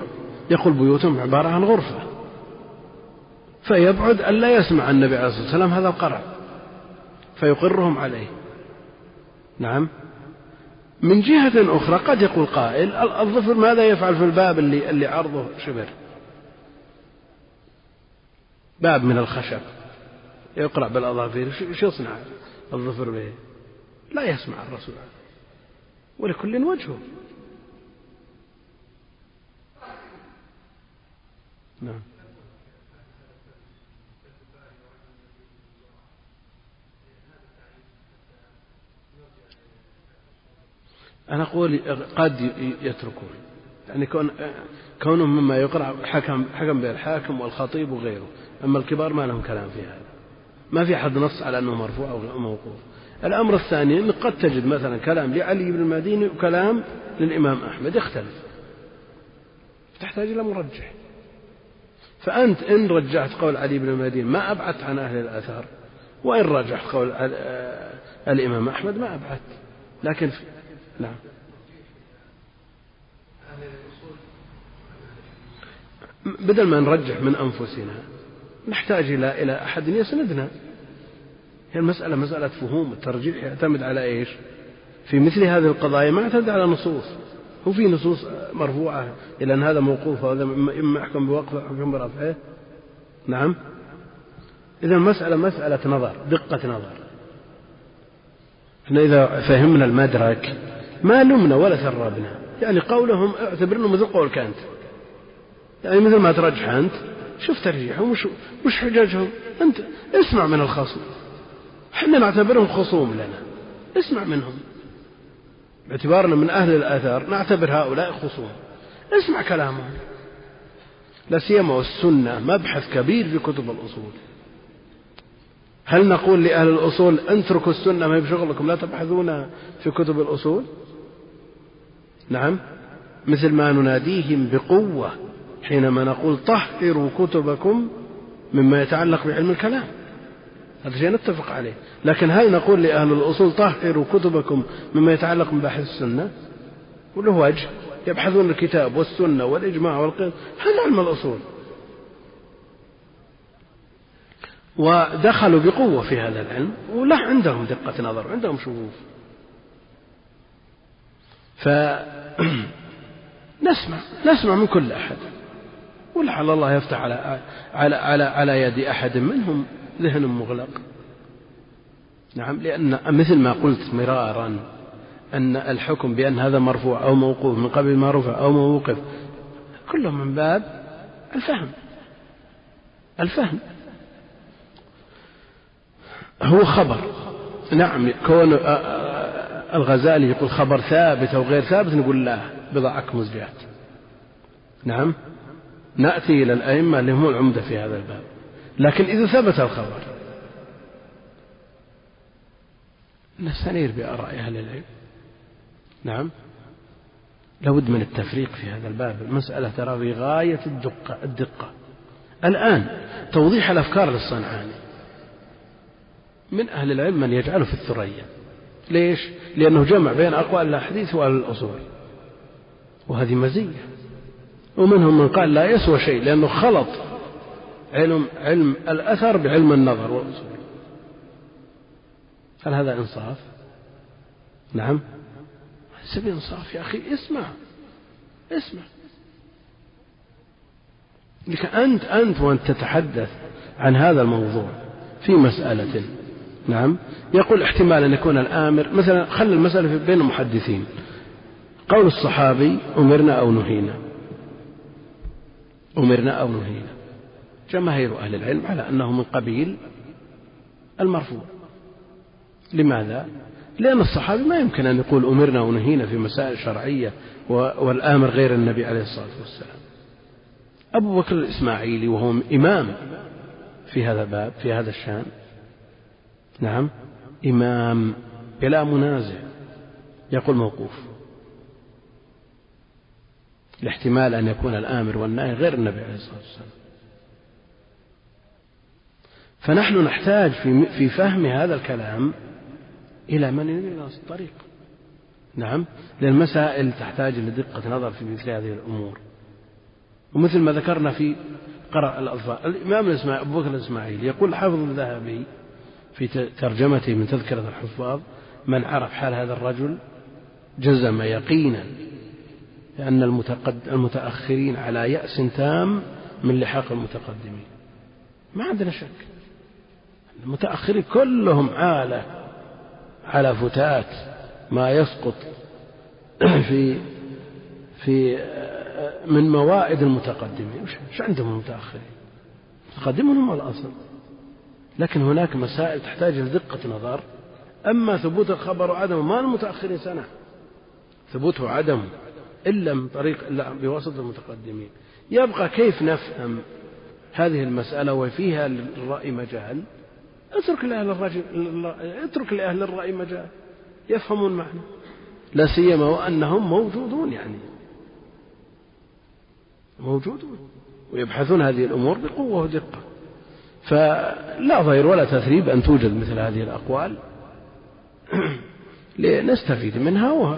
يقول بيوتهم عبارة عن غرفة. فيبعد أن لا يسمع النبي عليه الصلاة والسلام هذا القرع. فيقرهم عليه. نعم. من جهة أخرى قد يقول قائل الظفر ماذا يفعل في الباب اللي, اللي عرضه شبر؟ باب من الخشب. يقرأ بالأظافير. شو يصنع الظفر به؟ لا يسمع الرسول. ولكل وجهه. نعم. أنا أقول قد يتركون. يعني كون كونهم مما يقرأ حكم حكم به الحاكم والخطيب وغيره. أما الكبار ما لهم كلام في هذا. ما في أحد نص على أنه مرفوع أو موقوف. الأمر الثاني أنك قد تجد مثلا كلام لعلي بن المديني وكلام للإمام أحمد يختلف تحتاج إلى مرجح. فأنت إن رجحت قول علي بن المديني ما أبعدت عن أهل الآثار وإن رجحت قول الإمام أحمد ما أبعدت. لكن في نعم. بدل ما نرجح من أنفسنا نحتاج إلى إلى أحد يسندنا. هي المسألة مسألة فهوم الترجيح يعتمد على إيش؟ في مثل هذه القضايا ما يعتمد على نصوص. هو في نصوص مرفوعة إلى أن هذا موقوف وهذا إما يحكم بوقفه أو يحكم برفعه نعم. إذا المسألة مسألة نظر دقة نظر. إحنا إذا فهمنا المدرك ما لمنا ولا ثربنا يعني قولهم اعتبرنا مثل قولك أنت. يعني مثل ما ترجح أنت شوف ترجيحهم وش, وش حججهم؟ أنت اسمع من الخصم. إحنا نعتبرهم خصوم لنا. اسمع منهم. باعتبارنا من أهل الآثار نعتبر هؤلاء خصوم. اسمع كلامهم. لا سيما والسنة مبحث كبير في كتب الأصول. هل نقول لأهل الأصول اتركوا السنة ما بشغلكم؟ لا تبحثون في كتب الأصول. نعم. مثل ما نناديهم بقوة حينما نقول طهروا كتبكم مما يتعلق بعلم الكلام. هذا شيء نتفق عليه. لكن هل نقول لأهل الأصول طهروا كتبكم مما يتعلق ببحث السنة؟ وله وجه. يبحثون الكتاب والسنة والإجماع والقيم. هذا علم الأصول. ودخلوا بقوة في هذا العلم. ولا عندهم دقة نظر عندهم شغوف. فنسمع نسمع من كل أحد. ولعل الله يفتح على على على على يد أحد منهم؟ ذهن مغلق. نعم لأن مثل ما قلت مرارا أن الحكم بأن هذا مرفوع أو موقوف من قبل ما رفع أو موقف كله من باب الفهم. الفهم. هو خبر. نعم كون الغزالي يقول خبر ثابت أو غير ثابت نقول لا بضع أكمز نعم نأتي إلى الأئمة اللي هم العمدة في هذا الباب. لكن إذا ثبت الخبر. نستنير بآراء أهل العلم. نعم. لابد من التفريق في هذا الباب. المسألة ترى في غاية الدقة الدقة. الآن توضيح الأفكار للصنعاني. من أهل العلم من يجعله في الثريا؟ ليش؟ لأنه جمع بين أقوال الأحاديث وأهل الأصول. وهذه مزية. ومنهم من قال لا يسوى شيء لأنه خلط علم علم الأثر بعلم النظر. والأصول هل هذا إنصاف؟ نعم. سبيل إنصاف يا أخي اسمع اسمع. لك أنت أنت وأنت تتحدث عن هذا الموضوع في مسألة. نعم. يقول احتمال أن يكون الآمر مثلا خلي المسألة بين المحدثين. قول الصحابي أمرنا أو نهينا. أمرنا أو نهينا. جماهير أهل العلم على أنه من قبيل المرفوع. لماذا؟ لأن الصحابي ما يمكن أن يقول أمرنا ونهينا في مسائل شرعية والآمر غير النبي عليه الصلاة والسلام. أبو بكر الإسماعيلي وهو إمام في هذا الباب في هذا الشأن. نعم إمام بلا منازع يقول موقوف. الاحتمال أن يكون الآمر والناهي غير النبي عليه الصلاة والسلام. فنحن نحتاج في في فهم هذا الكلام إلى من يريد الطريق. نعم لأن المسائل تحتاج إلى دقة نظر في مثل هذه الأمور. ومثل ما ذكرنا في قرأ الأطفال الإمام الإسماعيلي أبو بكر الإسماعيلي يقول حافظ الذهبي في ترجمته من تذكرة الحفاظ من عرف حال هذا الرجل جزم يقينا لأن المتأخرين على يأس تام من لحاق المتقدمين. ما عندنا شك. المتأخرين كلهم عالة على فتات ما يسقط في في من موائد المتقدمين. وش عندهم المتأخرين؟ المتقدمون هم الأصل لكن هناك مسائل تحتاج إلى دقة نظر. أما ثبوت الخبر وعدمه ما المتأخرين سنة؟ ثبوته عدم إلا من طريق إلا بواسطة المتقدمين. يبقى كيف نفهم هذه المسألة وفيها للرأي مجال؟ اترك لأهل الرجل اترك لأهل الرأي مجال يفهمون معنى. لا سيما وأنهم موجودون يعني. موجودون. ويبحثون هذه الأمور بقوة ودقة. فلا ضير ولا تثريب أن توجد مثل هذه الأقوال. لنستفيد منها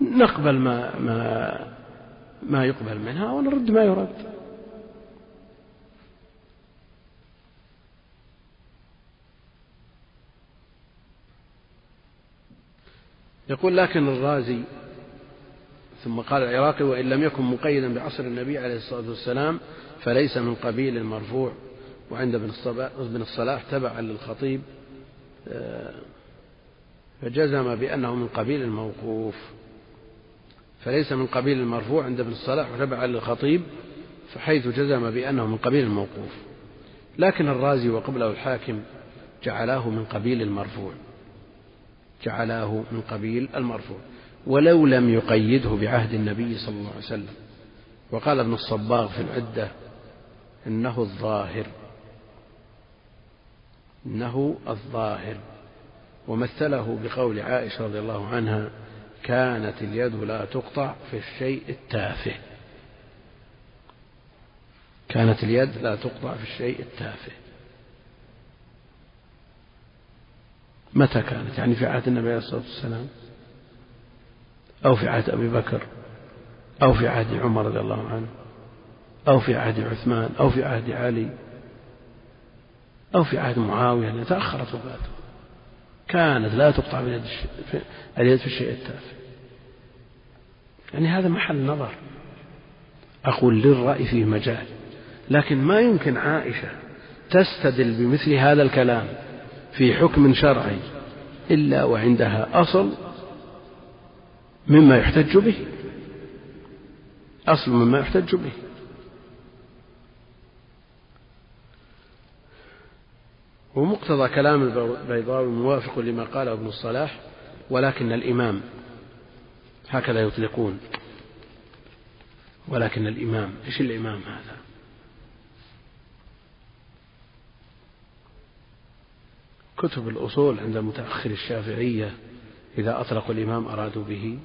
ونقبل ما ما ما يقبل منها ونرد ما يرد. يقول لكن الرازي ثم قال العراقي وإن لم يكن مقيدا بعصر النبي عليه الصلاة والسلام فليس من قبيل المرفوع وعند ابن الصلاح تبعا للخطيب آه، فجزم بأنه من قبيل الموقوف فليس من قبيل المرفوع عند ابن الصلاح وتبعا للخطيب فحيث جزم بأنه من قبيل الموقوف لكن الرازي وقبله الحاكم جعلاه من قبيل المرفوع. جعلاه من قبيل المرفوع ولو لم يقيده بعهد النبي صلى الله عليه وسلم. وقال ابن الصباغ في العدة إنه الظاهر إنه الظاهر. ومثله بقول عائشة رضي الله عنها كانت اليد لا تقطع في الشيء التافه. كانت اليد لا تقطع في الشيء التافه. متى كانت؟ يعني في عهد النبي عليه الصلاة والسلام؟ أو في عهد أبي بكر؟ أو في عهد عمر رضي الله عنه؟ أو في عهد عثمان؟ أو في عهد علي؟ أو في عهد معاوية؟ تأخرت وفاته كانت لا تقطع اليد اليد في الشيء التافه. يعني هذا محل نظر. أقول للرأي فيه مجال. لكن ما يمكن عائشة تستدل بمثل هذا الكلام في حكم شرعي إلا وعندها أصل مما يحتج به. أصل مما يحتج به. ومقتضى كلام البيضاوي موافق لما قاله ابن الصلاح ولكن الإمام هكذا يطلقون. ولكن الإمام إيش الإمام هذا؟ كتب الأصول عند متأخر الشافعية إذا أطلقوا الإمام أرادوا به؟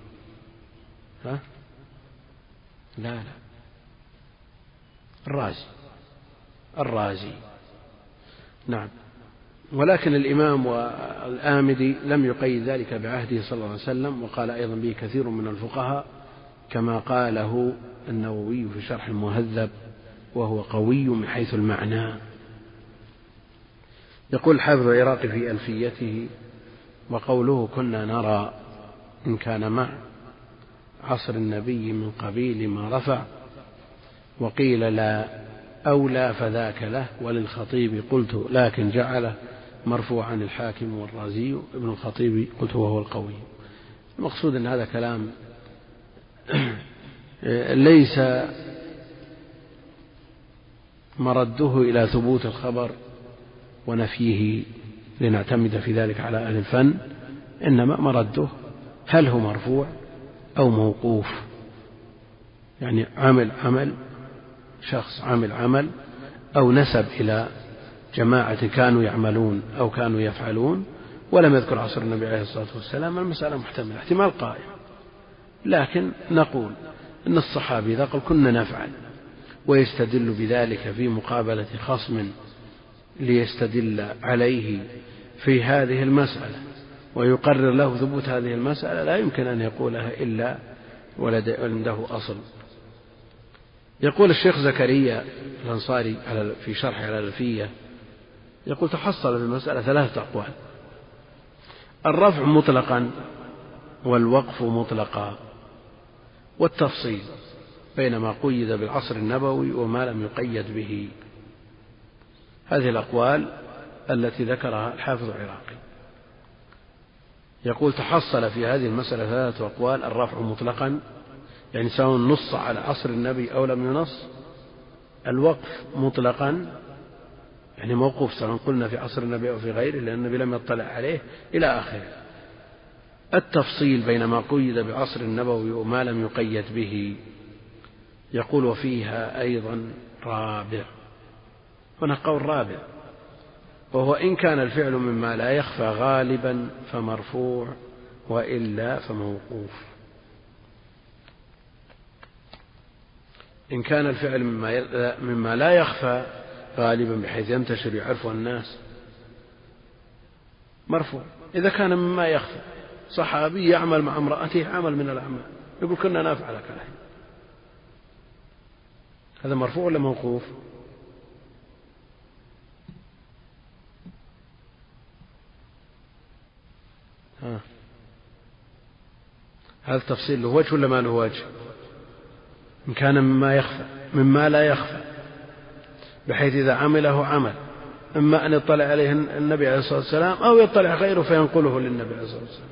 ها؟ لا لا. الرازي. الرازي. نعم. ولكن الإمام والآمدي لم يقيد ذلك بعهده صلى الله عليه وسلم وقال أيضا به كثير من الفقهاء كما قاله النووي في شرح المهذب وهو قوي من حيث المعنى. يقول الحافظ العراقي في ألفيته وقوله كنا نرى إن كان مع عصر النبي من قبيل ما رفع وقيل لا أولى فذاك له وللخطيب قلت لكن جعله مرفوعا الحاكم والرازي ابن الخطيب قلت وهو القوي. المقصود أن هذا كلام ليس مرده إلى ثبوت الخبر ونفيه لنعتمد في ذلك على أهل الفن إنما مرده هل هو مرفوع أو موقوف؟ يعني عمل عمل شخص عمل عمل أو نسب إلى جماعة كانوا يعملون أو كانوا يفعلون ولم يذكر عصر النبي عليه الصلاة والسلام المسألة محتملة احتمال قائم. لكن نقول أن الصحابي إذا قال كنا نفعل ويستدل بذلك في مقابلة خصم ليستدل عليه في هذه المسألة. ويقرر له ثبوت هذه المسألة لا يمكن أن يقولها إلا ولده أصل. يقول الشيخ زكريا الأنصاري في شرح على الألفية يقول تحصل في المسألة ثلاثة أقوال. الرفع مطلقا والوقف مطلقا والتفصيل بين ما قيد بالعصر النبوي وما لم يقيد به. هذه الأقوال التي ذكرها الحافظ العراقي. يقول تحصل في هذه المسألة ثلاثة أقوال الرفع مطلقا يعني سواء نص على عصر النبي أو لم ينص الوقف مطلقا يعني موقوف سواء قلنا في عصر النبي أو في غيره لأن النبي لم يطلع عليه إلى آخره. التفصيل بين ما قيد بعصر النبوي وما لم يقيد به. يقول وفيها أيضا رابع. هنا قول رابع وهو إن كان الفعل مما لا يخفى غالبا فمرفوع وإلا فموقوف. إن كان الفعل مما لا يخفى غالبا بحيث ينتشر يعرفه الناس مرفوع. إذا كان مما يخفى صحابي يعمل مع امرأته عمل من الأعمال يقول كنا نفعل كذا هذا مرفوع ولا موقوف؟ ها. هذا التفصيل له وجه ولا ما له وجه؟ إن كان مما يخفى مما لا يخفى بحيث إذا عمله عمل إما أن يطلع عليه النبي عليه الصلاة والسلام أو يطلع غيره فينقله للنبي عليه الصلاة والسلام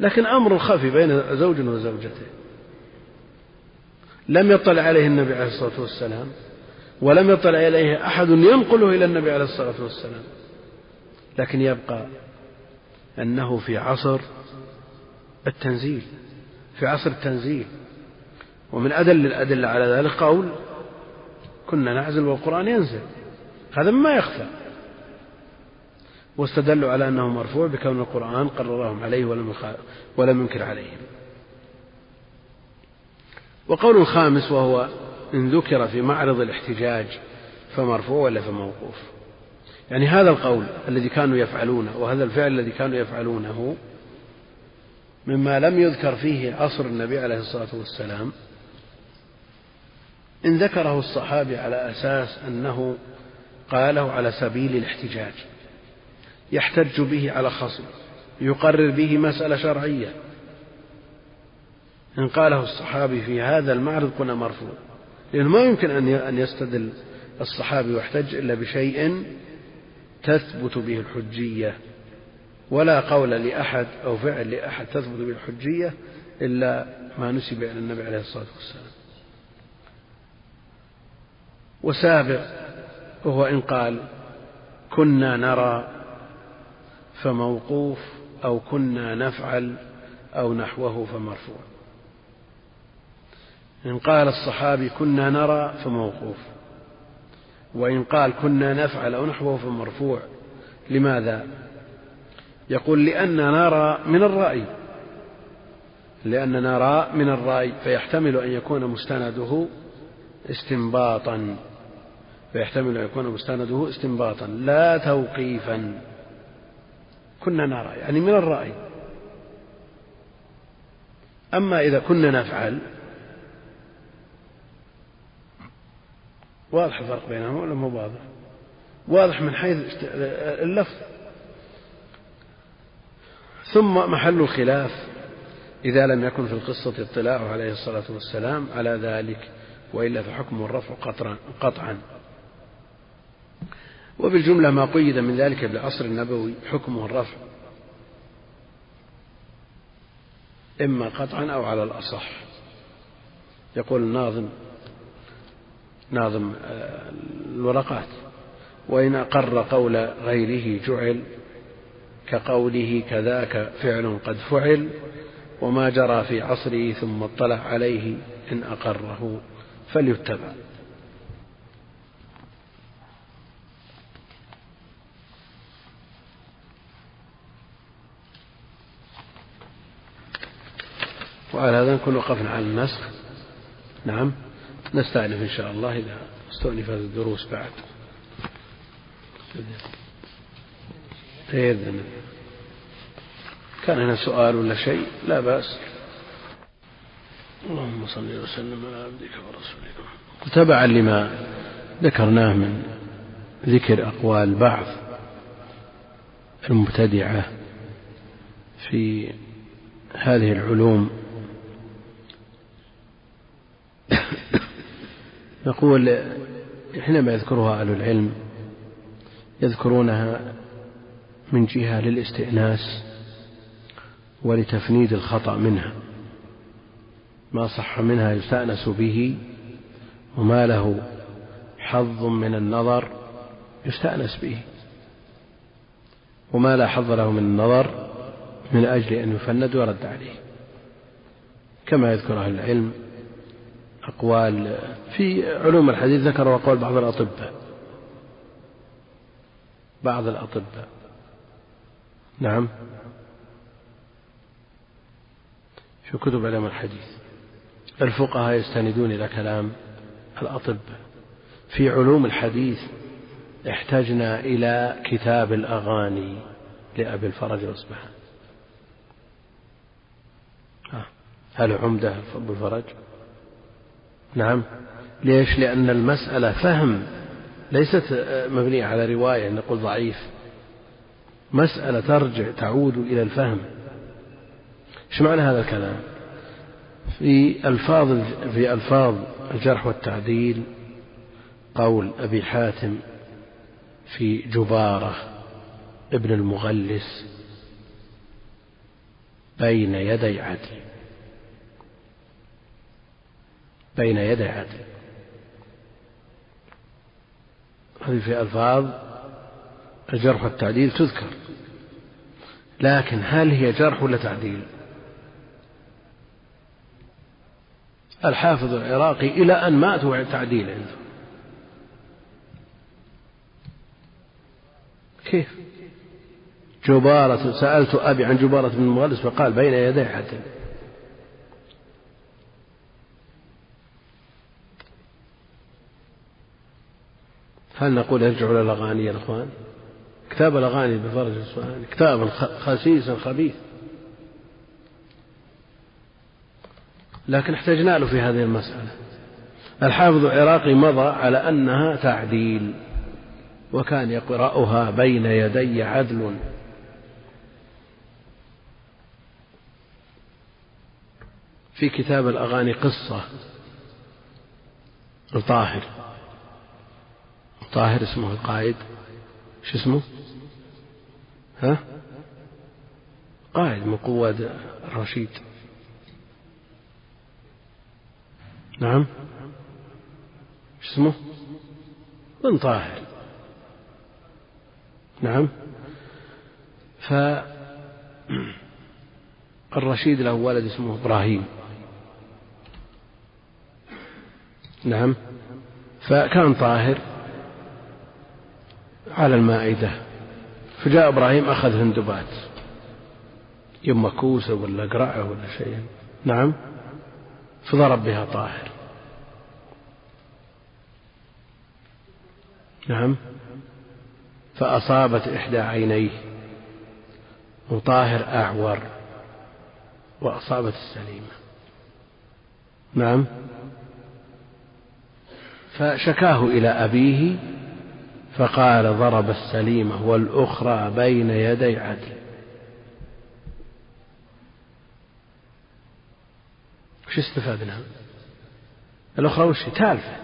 لكن أمر خفي بين زوج وزوجته لم يطلع عليه النبي عليه الصلاة والسلام ولم يطلع إليه أحد ينقله إلى النبي عليه الصلاة والسلام لكن يبقى أنه في عصر التنزيل في عصر التنزيل. ومن أدل الأدلة على ذلك قول كنا نعزل والقرآن ينزل. هذا مما يخفى. واستدلوا على أنه مرفوع بكون القرآن قررهم عليه ولم ولم ينكر عليهم. وقول الخامس وهو إن ذكر في معرض الاحتجاج فمرفوع ولا فموقوف. يعني هذا القول الذي كانوا يفعلونه وهذا الفعل الذي كانوا يفعلونه مما لم يذكر فيه عصر النبي عليه الصلاة والسلام إن ذكره الصحابي على أساس أنه قاله على سبيل الاحتجاج يحتج به على خصم يقرر به مسألة شرعية. إن قاله الصحابي في هذا المعرض كنا مرفوع لأنه ما يمكن أن يستدل الصحابي ويحتج إلا بشيء تثبت به الحجية. ولا قول لأحد أو فعل لأحد تثبت به الحجية إلا ما نسب إلى النبي عليه الصلاة والسلام. وسابع وهو إن قال كنا نرى فموقوف أو كنا نفعل أو نحوه فمرفوع. إن قال الصحابي كنا نرى فموقوف. وإن قال كنا نفعل أو نحوه فمرفوع لماذا؟ يقول لأن نرى من الرأي. لأن نرى من الرأي فيحتمل أن يكون مستنده استنباطا. فيحتمل أن يكون مستنده استنباطا لا توقيفا. كنا نرى يعني من الرأي. أما إذا كنا نفعل واضح الفرق بينهما ولا مو واضح؟ واضح من حيث اللفظ. ثم محل الخلاف إذا لم يكن في القصة اطلاع عليه الصلاة والسلام على ذلك وإلا فحكم الرفع قطعا. وبالجملة ما قيد من ذلك بالعصر النبوي حكمه الرفع. إما قطعا أو على الأصح. يقول الناظم ناظم آه، الورقات. وإن أقر قول غيره جعل كقوله كذاك فعل قد فعل وما جرى في عصره ثم اطلع عليه إن أقره فليتبع. وعلى هذا نكون وقفنا على النسخ نعم. نستأنف إن شاء الله إذا استؤنفت الدروس بعد. بإذن كان هنا سؤال ولا شيء؟ لا بأس. اللهم صل وسلم على عبدك ورسولك وتبعا لما ذكرناه من ذكر أقوال بعض المبتدعة في هذه العلوم. نقول حينما يذكرها أهل العلم يذكرونها من جهة للاستئناس ولتفنيد الخطأ منها. ما صح منها يستأنس به وما له حظ من النظر يستأنس به. وما لا حظ له من النظر من أجل أن يفند ويرد عليه. كما يذكر أهل العلم أقوال. في علوم الحديث ذكروا أقوال بعض الأطباء. بعض الأطباء. نعم. في كتب علم الحديث. الفقهاء يستندون إلى كلام الأطباء. في علوم الحديث احتجنا إلى كتاب الأغاني لأبي الفرج الأصبحاني هل عمدة أبو الفرج؟ نعم. ليش؟ لأن المسألة فهم ليست مبنية على رواية نقول ضعيف. مسألة ترجع تعود إلى الفهم. إيش معنى هذا الكلام؟ في ألفاظ في ألفاظ الجرح والتعديل قول أبي حاتم في جبارة ابن المغلس بين يدي عدل. بين يدي عدل هذه في ألفاظ الجرح والتعديل تذكر. لكن هل هي جرح ولا تعديل؟ الحافظ العراقي إلى أن مات وهو تعديل عنده. كيف؟ جبارة سألت أبي عن جبارة بن المغلس فقال بين يدي عدل هل نقول يرجع إلى الأغاني يا إخوان؟ كتاب الأغاني بفرج السؤال. كتاب خسيس خبيث لكن احتجنا له في هذه المسألة. الحافظ العراقي مضى على أنها تعديل وكان يقرأها بين يدي عدل. في كتاب الأغاني قصة الطاهر طاهر اسمه القائد. شو اسمه؟ ها؟ قائد من قواد الرشيد نعم. شو اسمه؟ بن طاهر. نعم. فالرشيد له ولد اسمه إبراهيم. نعم. فكان طاهر. على المائدة. فجاء إبراهيم أخذ هندبات. يم كوسة ولا قرعة ولا شيء. نعم. فضرب بها طاهر. نعم. فأصابت إحدى عينيه. وطاهر أعور. وأصابت السليمة. نعم. فشكاه إلى أبيه. فقال ضرب السليمة والأخرى بين يدي عدل. وش استفدنا الأخرى وش تالفة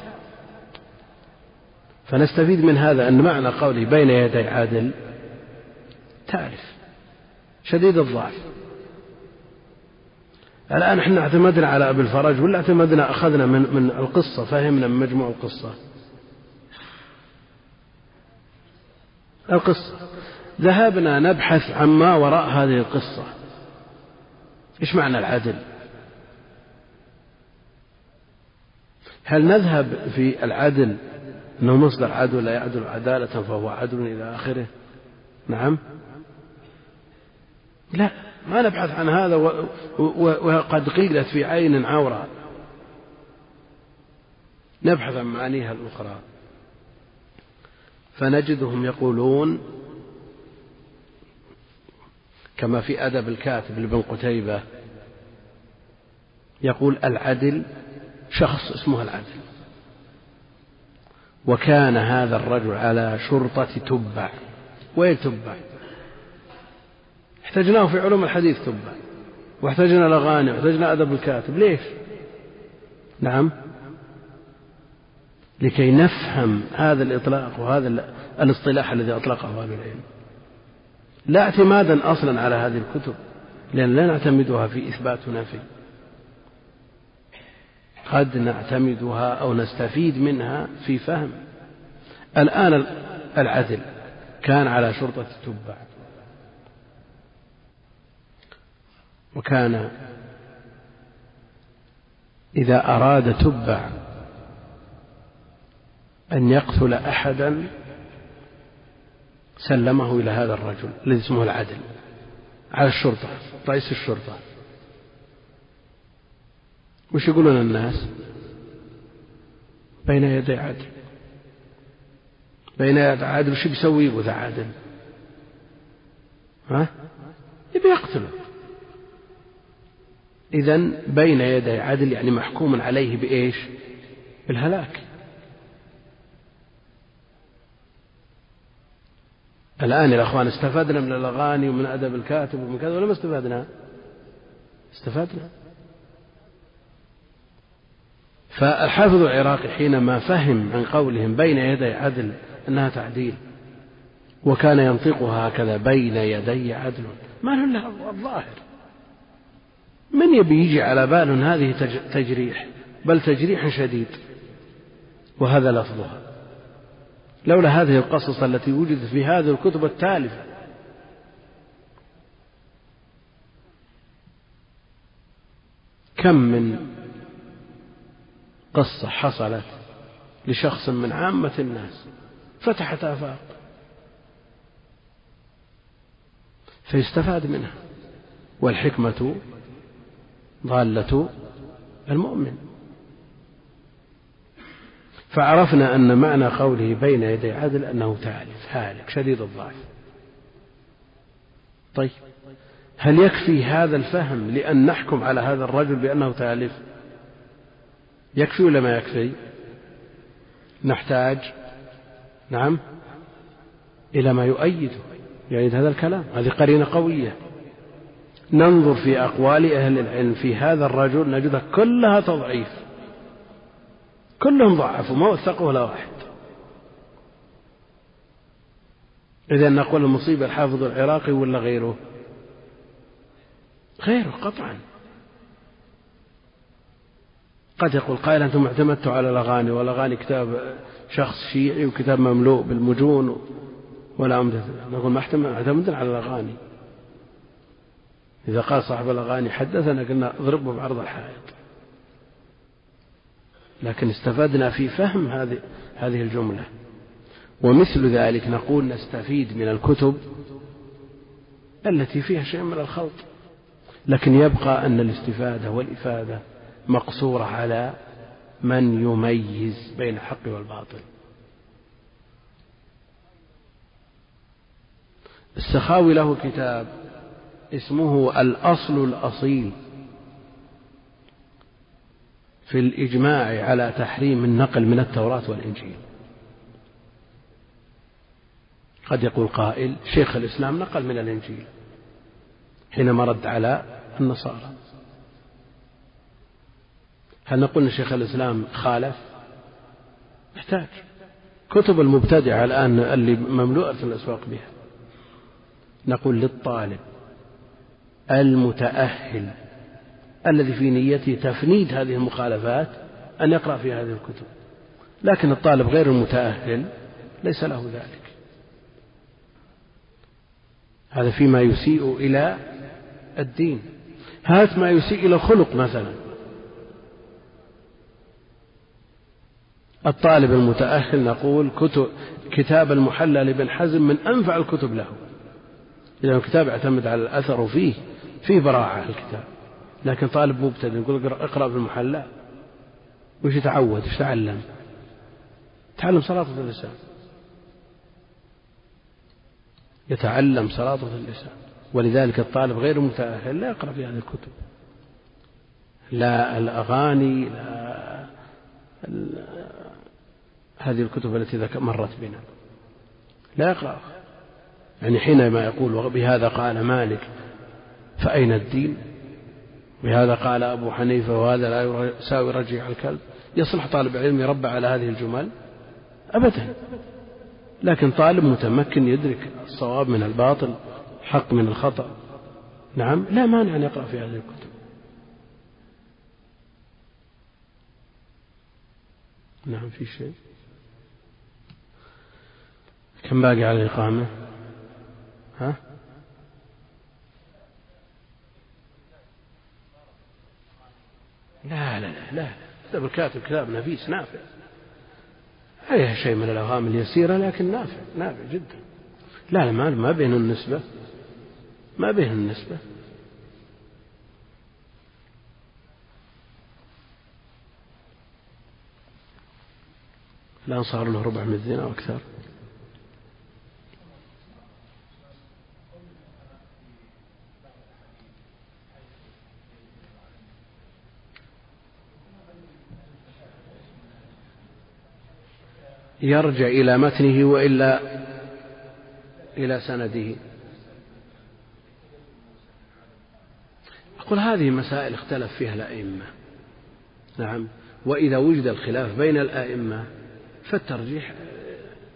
فنستفيد من هذا أن معنى قوله بين يدي عدل تالف. شديد الضعف. الآن إحنا اعتمدنا على أبي الفرج ولا اعتمدنا أخذنا من من القصة فهمنا من مجموع القصة. القصة. ذهبنا نبحث عما وراء هذه القصة. إيش معنى العدل؟ هل نذهب في العدل أنه مصدر عدل لا يعدل عدالة فهو عدل إلى آخره؟ نعم. لا ما نبحث عن هذا وقد قيلت في عين عورة. نبحث عن معانيها الأخرى. فنجدهم يقولون كما في أدب الكاتب لابن قتيبة يقول العدل شخص اسمه العدل. وكان هذا الرجل على شرطة تبع. وين تبع؟ احتجناه في علوم الحديث تبع. واحتجنا الأغاني واحتجنا أدب الكاتب. ليش؟ نعم. لكي نفهم هذا الإطلاق وهذا الاصطلاح الذي أطلقه أهل العلم. لا اعتمادا أصلا على هذه الكتب لأن لا نعتمدها في إثبات ونفي قد نعتمدها أو نستفيد منها في فهم. الآن العدل كان على شرطة التبع وكان إذا أراد تبع أن يقتل أحدا سلمه إلى هذا الرجل الذي اسمه العدل على الشرطة رئيس الشرطة. وش يقولون الناس؟ بين يدي عدل. بين يدي عدل وش بيسوي؟ ذا عادل ها؟ يبي يقتله. إذا بين يدي عدل يعني محكوم عليه بإيش؟ بالهلاك. الآن يا أخوان استفدنا من الأغاني ومن أدب الكاتب ومن كذا ولا ما استفدنا؟ استفدنا. فالحافظ العراقي حينما فهم عن قولهم بين يدي عدل أنها تعديل وكان ينطقها هكذا بين يدي عدل. ما له إلا الظاهر؟ من يبي يجي على بال هذه تجريح؟ بل تجريح شديد. وهذا لفظها. لولا هذه القصص التي وجدت في هذه الكتب التالفة كم من قصة حصلت لشخص من عامة الناس فتحت آفاق فيستفاد منها والحكمة ضالة المؤمن. فعرفنا أن معنى قوله بين يدي عدل أنه تالف هالك شديد الضعف. طيب هل يكفي هذا الفهم لأن نحكم على هذا الرجل بأنه تالف يكفي ولا ما يكفي؟ نحتاج نعم إلى ما يؤيده يؤيد هذا الكلام هذه قرينة قوية. ننظر في أقوال أهل العلم في هذا الرجل نجدها كلها تضعيف. كلهم ضعفوا ما وثقوا ولا واحد. إذا نقول المصيبة الحافظ العراقي ولا غيره؟ غيره قطعا. قد يقول قائل أنتم اعتمدتوا على الأغاني والأغاني كتاب شخص شيعي وكتاب مملوء بالمجون ولا نقول ما اعتمدنا على الأغاني. إذا قال صاحب الأغاني حدثنا قلنا اضربه بعرض الحائط. لكن استفدنا في فهم هذه هذه الجملة. ومثل ذلك نقول نستفيد من الكتب التي فيها شيء من الخلط لكن يبقى أن الاستفادة والإفادة مقصورة على من يميز بين الحق والباطل. السخاوي له كتاب اسمه الأصل الأصيل. في الإجماع على تحريم النقل من التوراة والإنجيل. قد يقول قائل شيخ الإسلام نقل من الإنجيل حينما رد على النصارى. هل نقول أن شيخ الإسلام خالف؟ يحتاج. كتب المبتدعة الآن اللي مملوءة الأسواق بها. نقول للطالب المتأهل الذي في نيته تفنيد هذه المخالفات أن يقرأ في هذه الكتب. لكن الطالب غير المتأهل ليس له ذلك. هذا فيما يسيء إلى الدين. هات ما يسيء إلى الخلق مثلا. الطالب المتأهل نقول كتب كتاب المحلى لابن حزم من أنفع الكتب له. إذا الكتاب يعتمد على الأثر فيه فيه براعة الكتاب. لكن طالب مبتدئ يقول اقرأ في المحلى وش يتعود؟ وش تعلم؟ تعلم سلاطة اللسان يتعلم سلاطة اللسان ولذلك الطالب غير المتأهل لا يقرأ في هذه الكتب. لا الأغاني لا هذه الكتب التي مرت بنا. لا يقرأ. يعني حينما يقول بهذا قال مالك فأين الدين؟ بهذا قال أبو حنيفة وهذا لا يساوي رجيع الكلب. يصلح طالب علم يربى على هذه الجمل أبدا. لكن طالب متمكن يدرك الصواب من الباطل حق من الخطأ. نعم لا مانع أن يقرأ في هذه الكتب. نعم في شيء؟ كم باقي على الإقامة؟ ها؟ لا لا لا. لا. كتاب الكاتب كتاب نفيس نافع. عليها شيء من الأوهام اليسيرة لكن نافع نافع جدا. لا لا ما بين النسبة. ما بين النسبة. الآن صار له ربع من أو أكثر يرجع إلى متنه وإلا إلى سنده. أقول هذه مسائل اختلف فيها الأئمة. نعم. وإذا وجد الخلاف بين الآئمة فالترجيح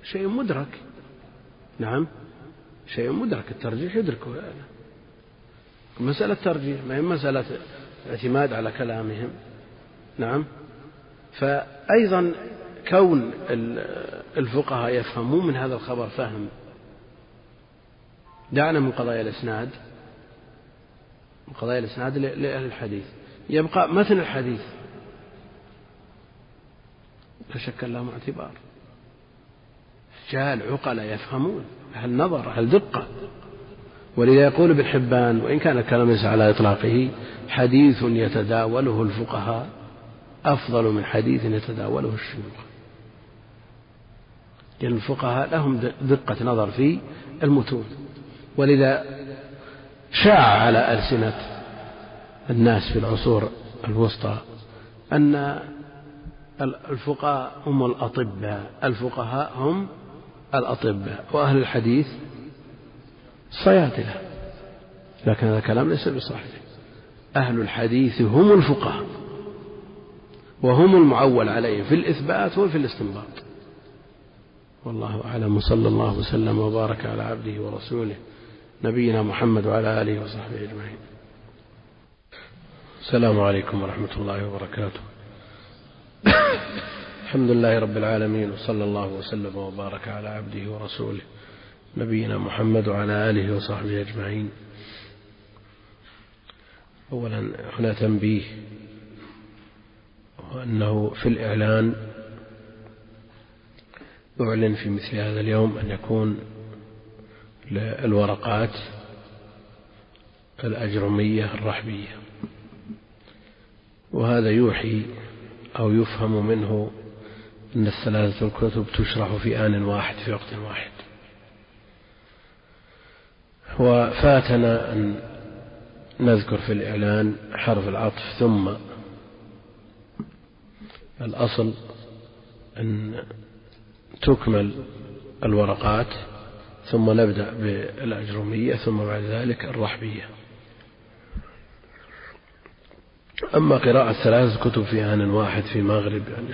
شيء مدرك. نعم. شيء مدرك. الترجيح يدركه. مسألة ترجيح ما هي مسألة اعتماد على كلامهم. نعم. فأيضا كون الفقهاء يفهمون من هذا الخبر فهم. دعنا من قضايا الإسناد من قضايا الإسناد لأهل الحديث. يبقى متن الحديث. لا شك لهم اعتبار. رجال عقلاء يفهمون. أهل نظر أهل دقة؟ ولذا يقول ابن حبان وإن كان الكلام ليس على إطلاقه حديث يتداوله الفقهاء أفضل من حديث يتداوله الشيوخ. لأن الفقهاء لهم دقة نظر في المتون. ولذا شاع على ألسنة الناس في العصور الوسطى أن الفقهاء هم الأطباء الفقهاء هم الأطباء وأهل الحديث صيادلة. لكن هذا الكلام ليس بصحيح. أهل الحديث هم الفقهاء وهم المعول عليهم في الإثبات وفي الاستنباط. والله أعلم وصلى الله وسلم وبارك على عبده ورسوله نبينا محمد وعلى آله وصحبه أجمعين. السلام عليكم ورحمة الله وبركاته. الحمد لله رب العالمين وصلى الله وسلم وبارك على عبده ورسوله نبينا محمد وعلى آله وصحبه أجمعين. أولا هنا تنبيه وأنه في الإعلان أعلن في مثل هذا اليوم أن يكون الورقات الأجرمية الرحبية وهذا يوحي أو يفهم منه أن الثلاثة الكتب تشرح في آن واحد في وقت واحد. وفاتنا أن نذكر في الإعلان حرف العطف ثم الأصل أن تكمل الورقات ثم نبدأ بالأجرمية ثم بعد ذلك الرحبية. أما قراءة ثلاث كتب في آن واحد في مغرب يعني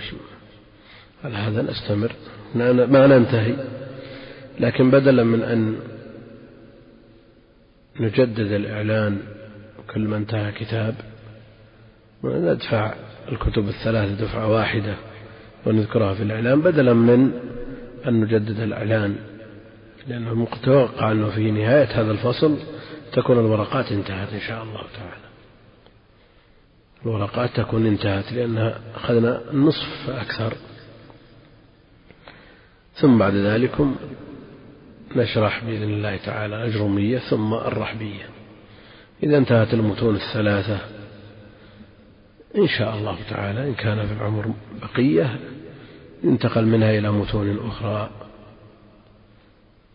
على هذا نستمر؟ ما ننتهي. لكن بدلا من أن نجدد الإعلان كل ما انتهى كتاب وندفع الكتب الثلاث دفعة واحدة. ونذكرها في الإعلان بدلا من أن نجدد الإعلان لأنه متوقع أنه في نهاية هذا الفصل تكون الورقات انتهت إن شاء الله تعالى. الورقات تكون انتهت لأنها أخذنا النصف فأكثر ثم بعد ذلك نشرح بإذن الله تعالى الأجرمية ثم الرحبية. إذا انتهت المتون الثلاثة إن شاء الله تعالى إن كان في العمر بقية ينتقل منها إلى متون أخرى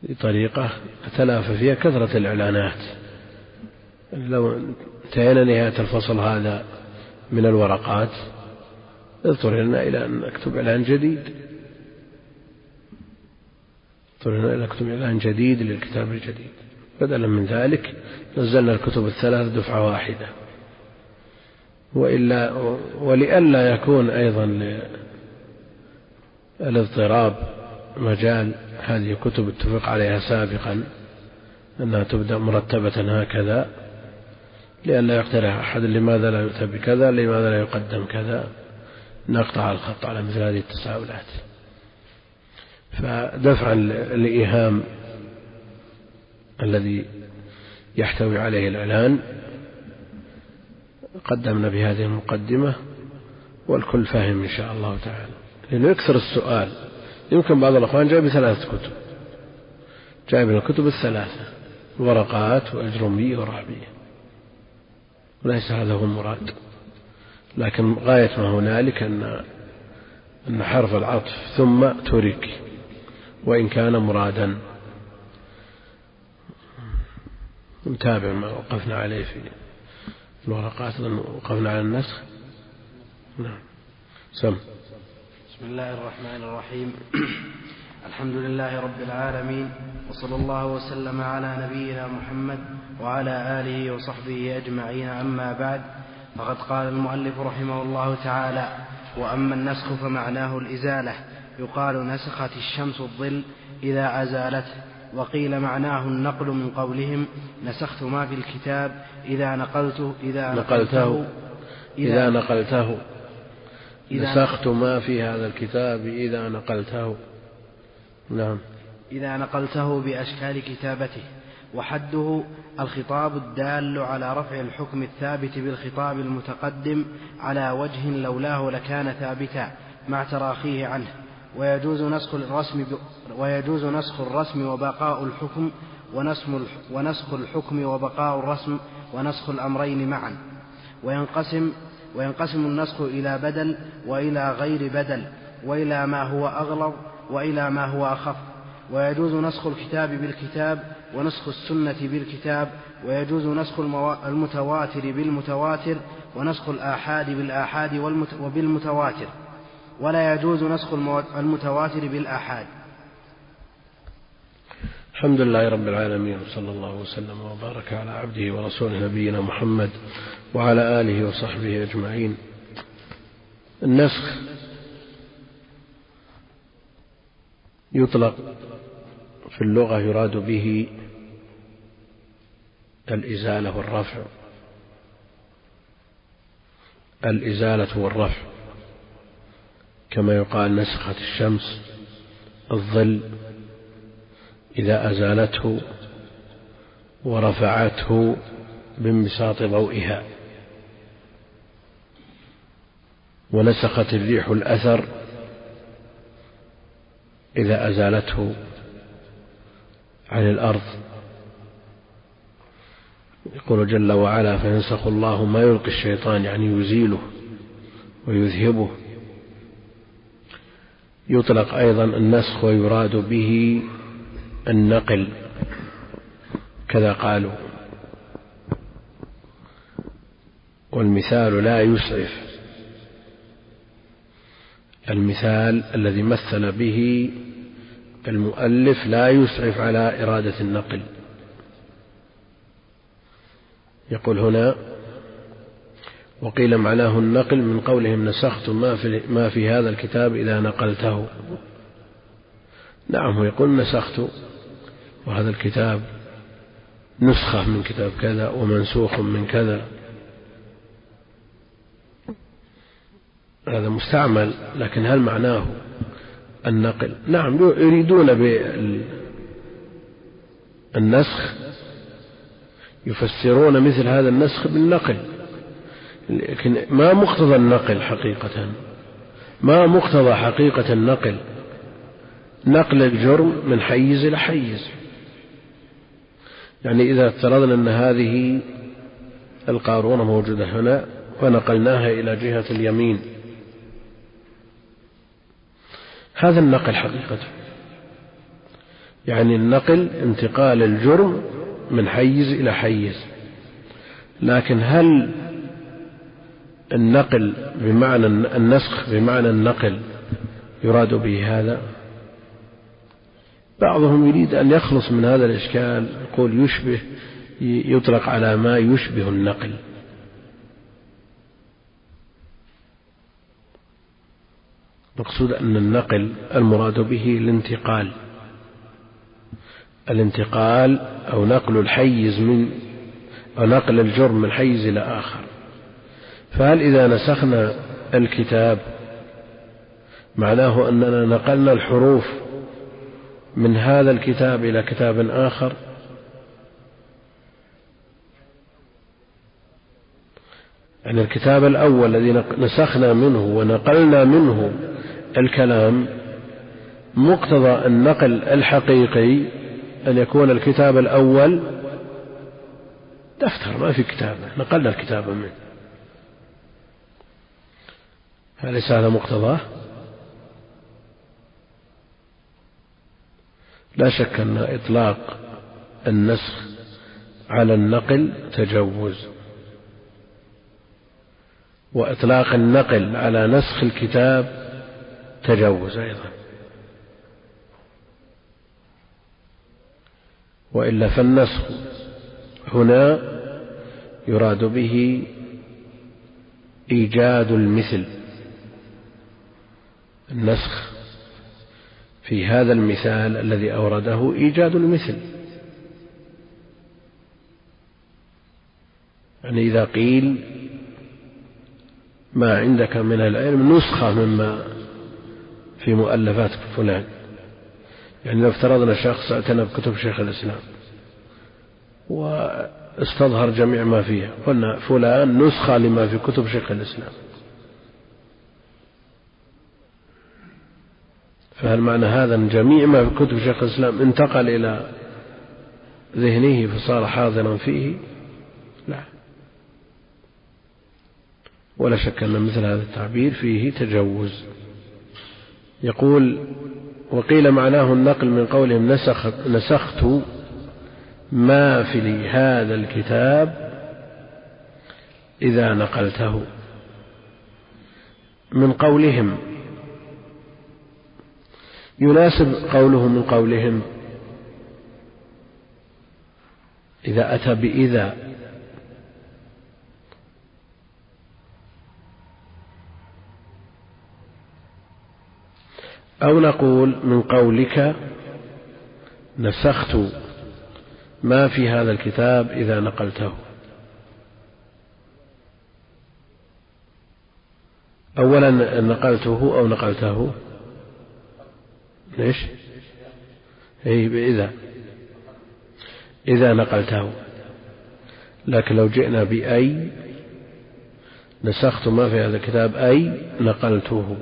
بطريقة تلافى فيها كثرة الإعلانات. لو انتهينا نهاية الفصل هذا من الورقات اضطررنا إلى أن نكتب إعلان جديد. اضطررنا إلى نكتب إعلان جديد للكتاب الجديد. بدلا من ذلك نزلنا الكتب الثلاث دفعة واحدة. وإلا ولئلا يكون أيضا للاضطراب مجال هذه كتب اتفق عليها سابقا أنها تبدأ مرتبة هكذا لئلا يقترح أحد لماذا لا يؤتى بكذا لماذا لا يقدم كذا. نقطع الخط على مثل هذه التساؤلات. فدفعا الإيهام الذي يحتوي عليه الإعلان قدمنا بهذه المقدمة والكل فاهم إن شاء الله تعالى. لأنه يكثر السؤال. يمكن بعض الأخوان جايب ثلاثة كتب. جايب الكتب الثلاثة. ورقات وأجرمية ورهبية وليس هذا هو المراد. لكن غاية ما هنالك أن أن حرف العطف ثم ترك. وإن كان مرادا. نتابع ما وقفنا عليه في الورقات وقفنا على النسخ؟ نعم. سم. بسم الله الرحمن الرحيم. الحمد لله رب العالمين وصلى الله وسلم على نبينا محمد وعلى آله وصحبه أجمعين. أما بعد فقد قال المؤلف رحمه الله تعالى وأما النسخ فمعناه الإزالة. يقال نسخت الشمس الظل إذا أزالته. وقيل معناه النقل من قولهم نسخت ما في الكتاب إذا نقلته إذا نقلته إذا نقلته. نسخت ما في هذا الكتاب إذا نقلته. نعم. إذا نقلته بأشكال كتابته. وحده الخطاب الدال على رفع الحكم الثابت بالخطاب المتقدم على وجه لولاه لكان ثابتا مع تراخيه عنه. ويجوز نسخ الرسم ويجوز نسخ الرسم وبقاء الحكم ونسخ الحكم وبقاء الرسم ونسخ الأمرين معا. وينقسم وينقسم النسخ إلى بدل وإلى غير بدل وإلى ما هو أغلظ وإلى ما هو أخف. ويجوز نسخ الكتاب بالكتاب ونسخ السنة بالكتاب. ويجوز نسخ المتواتر بالمتواتر ونسخ الآحاد بالآحاد وبالمتواتر. ولا يجوز نسخ المتواتر بالآحاد. الحمد لله رب العالمين وصلى الله وسلم وبارك على عبده ورسوله نبينا محمد وعلى آله وصحبه أجمعين. النسخ يطلق في اللغة يراد به الإزالة والرفع. الإزالة والرفع. كما يقال نسخت الشمس الظل إذا أزالته ورفعته بانبساط ضوئها. ونسخت الريح الأثر إذا أزالته عن الأرض. يقول جل وعلا فينسخ الله ما يلقي الشيطان يعني يزيله ويذهبه يطلق أيضا النسخ ويراد به النقل كذا قالوا. والمثال لا يسعف المثال الذي مثل به المؤلف لا يسعف على إرادة النقل. يقول هنا وقيل معناه النقل من قولهم نسخت ما في, ما في هذا الكتاب إذا نقلته. نعم يقول نسخت وهذا الكتاب نسخة من كتاب كذا ومنسوخ من كذا. هذا مستعمل لكن هل معناه النقل؟ نعم يريدون بالنسخ يفسرون مثل هذا النسخ بالنقل. لكن ما مقتضى النقل حقيقة. ما مقتضى حقيقة النقل. نقل الجرم من حيز إلى حيز. يعني إذا افترضنا أن هذه القارورة موجودة هنا ونقلناها إلى جهة اليمين. هذا النقل حقيقة. يعني النقل انتقال الجرم من حيز إلى حيز. لكن هل النقل بمعنى النسخ بمعنى النقل يراد به هذا؟ بعضهم يريد أن يخلص من هذا الإشكال يقول يشبه يطلق على ما يشبه النقل. مقصود أن النقل المراد به الانتقال. الانتقال أو نقل الحيز من أو نقل الجرم من حيز إلى آخر. فهل إذا نسخنا الكتاب معناه أننا نقلنا الحروف من هذا الكتاب إلى كتاب آخر؟ يعني الكتاب الأول الذي نسخنا منه ونقلنا منه الكلام مقتضى النقل الحقيقي أن يكون الكتاب الأول دفتر ما في كتابة نقلنا الكتاب منه. أليس هذا مقتضاه؟ لا شك أن إطلاق النسخ على النقل تجوز. وإطلاق النقل على نسخ الكتاب تجوز أيضا. وإلا فالنسخ هنا يراد به إيجاد المثل. النسخ في هذا المثال الذي أورده إيجاد المثل. يعني إذا قيل ما عندك من العلم نسخة مما في مؤلفات فلان. يعني لو افترضنا شخص اعتنى بكتب شيخ الإسلام واستظهر جميع ما فيها قلنا فلان نسخة لما في كتب شيخ الإسلام. فهل معنى هذا أن جميع ما في كتب شيخ الإسلام انتقل إلى ذهنه فصار حاضرا فيه لا. ولا شك أن مثل هذا التعبير فيه تجوز. يقول وقيل معناه النقل من قولهم نسخ نسخت ما في هذا الكتاب إذا نقلته. من قولهم يناسب قوله من قولهم. إذا أتى بإذا. أو نقول من قولك نسخت ما في هذا الكتاب إذا نقلته. أولا نقلته أو نقلته؟ ليش أي بإذا إذا نقلته. لكن لو جئنا بأي نسخت ما في هذا الكتاب أي نقلته.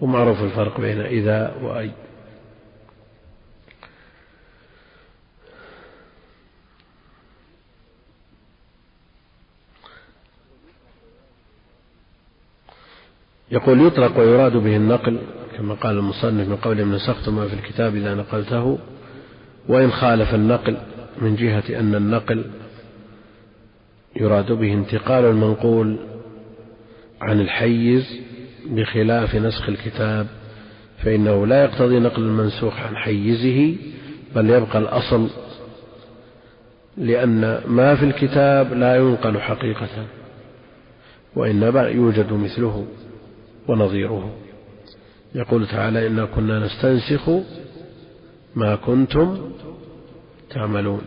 ومعروف الفرق بين إذا وأي. يقول يطلق ويراد به النقل. كما قال المصنف من قول نسخت ما في الكتاب إذا نقلته وإن خالف النقل من جهة أن النقل يراد به انتقال المنقول عن الحيز بخلاف نسخ الكتاب فإنه لا يقتضي نقل المنسوخ عن حيزه بل يبقى الأصل لأن ما في الكتاب لا ينقل حقيقة وإنما يوجد مثله ونظيره. يقول تعالى إنا كنا نستنسخ ما كنتم تعملون.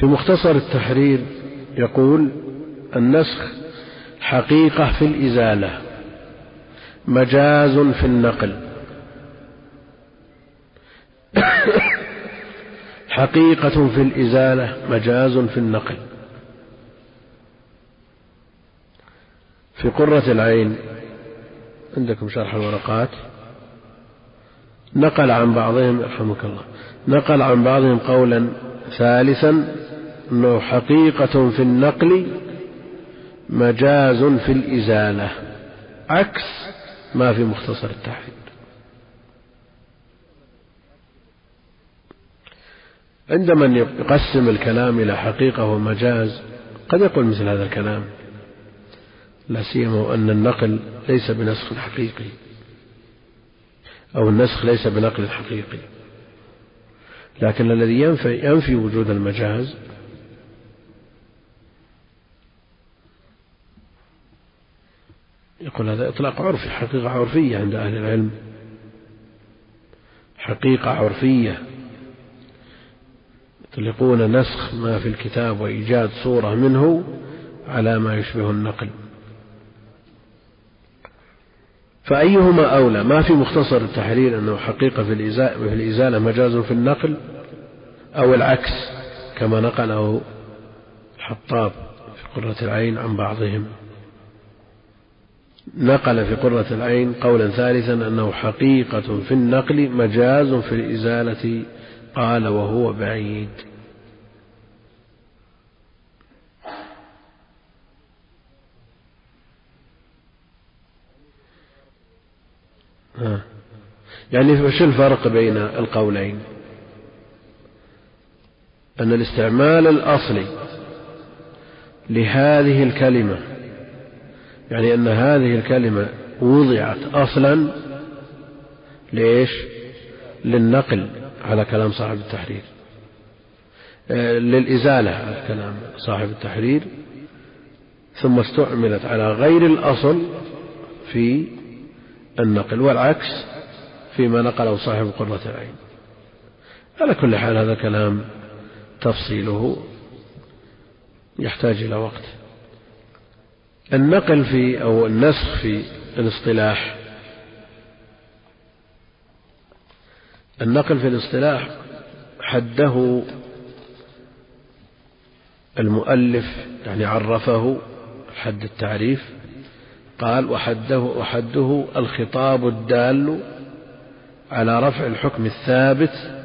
في مختصر التحرير يقول النسخ حقيقة في الإزالة مجاز في النقل. حقيقة في الإزالة مجاز في النقل. في قرة العين عندكم شرح الورقات؟ نقل عن بعضهم يرحمك الله. نقل عن بعضهم قولا ثالثا أنه حقيقة في النقل مجاز في الإزالة عكس ما في مختصر التحرير عند من يقسم الكلام إلى حقيقة ومجاز قد يقول مثل هذا الكلام. لا سيما وأن النقل ليس بنسخ حقيقي. أو النسخ ليس بنقل حقيقي. لكن الذي ينفي, ينفي وجود المجاز يقول هذا إطلاق عرفي حقيقة عرفية عند أهل العلم. حقيقة عرفية. يطلقون نسخ ما في الكتاب وإيجاد صورة منه على ما يشبه النقل. فأيهما أولى؟ ما في مختصر التحرير أنه حقيقة في الإزالة, مجاز في النقل أو العكس كما نقله الحطاب في قرة العين عن بعضهم. نقل في قرة العين قولا ثالثا أنه حقيقة في النقل مجاز في الإزالة قال وهو بعيد. يعني وش الفرق بين القولين؟ أن الاستعمال الأصلي لهذه الكلمة يعني أن هذه الكلمة وضعت أصلا ليش للنقل على كلام صاحب التحرير. آه، للإزالة على كلام صاحب التحرير ثم استعملت على غير الأصل في النقل والعكس فيما نقله صاحب قرة العين. على كل حال هذا كلام تفصيله يحتاج إلى وقت. النقل في أو النسخ في الاصطلاح النقل في الاصطلاح حده المؤلف يعني عرفه حد التعريف قال وحده وحده الخطاب الدال على رفع الحكم الثابت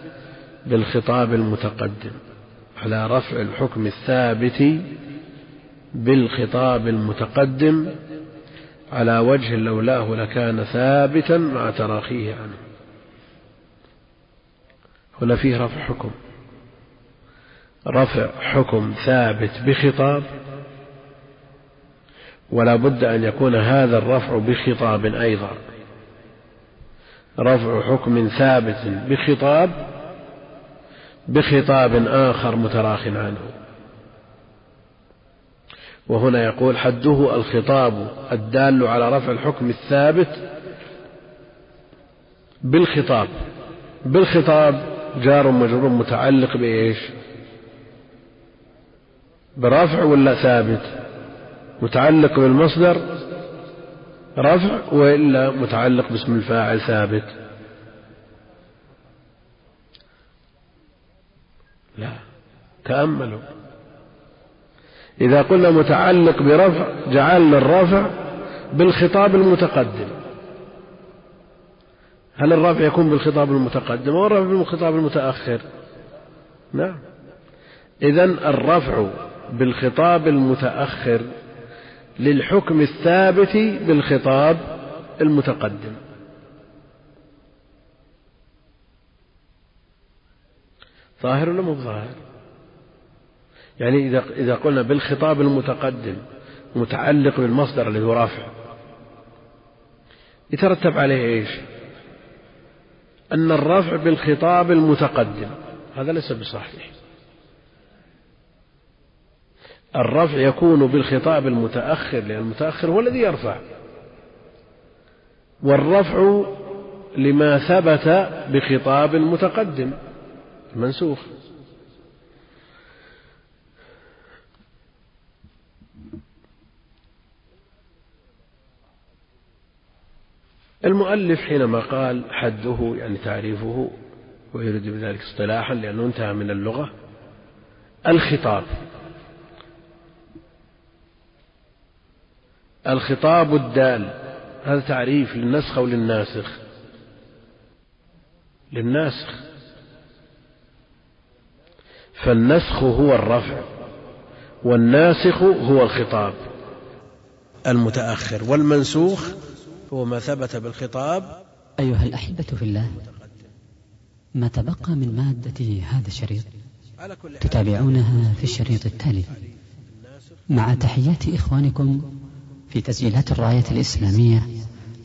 بالخطاب المتقدم على رفع الحكم الثابت بالخطاب المتقدم على وجه لولاه لكان ثابتا مع تراخيه عنه. هنا فيه رفع حكم رفع حكم ثابت بخطاب ولا بد أن يكون هذا الرفع بخطاب أيضا. رفع حكم ثابت بخطاب بخطاب آخر متراخ عنه. وهنا يقول حده الخطاب الدال على رفع الحكم الثابت بالخطاب. بالخطاب جار مجرور متعلق بإيش؟ برفع ولا ثابت؟ متعلق بالمصدر رفع وإلا متعلق باسم الفاعل ثابت. لا تأملوا. إذا قلنا متعلق برفع جعلنا الرفع بالخطاب المتقدم. هل الرفع يكون بالخطاب المتقدم أو الرفع بالخطاب المتأخر؟ نعم. إذا الرفع بالخطاب المتأخر للحكم الثابت بالخطاب المتقدم. ظاهر ولا مو ظاهر؟ يعني إذا إذا قلنا بالخطاب المتقدم متعلق بالمصدر الذي هو رافع يترتب عليه إيش؟ أن الرفع بالخطاب المتقدم هذا ليس بصحيح. الرفع يكون بالخطاب المتأخر لأن المتأخر هو الذي يرفع. والرفع لما ثبت بخطاب متقدم منسوخ. المؤلف حينما قال حده يعني تعريفه ويريد بذلك اصطلاحا لأنه انتهى من اللغة الخطاب. الخطاب الدال. هذا تعريف للنسخ أو للناسخ؟ للناسخ. فالنسخ هو الرفع والناسخ هو الخطاب. المتأخر والمنسوخ هو ما ثبت بالخطاب. أيها الأحبة في الله ما تبقى من مادة هذا الشريط تتابعونها في الشريط التالي. مع تحيات إخوانكم في تسجيلات الراية الإسلامية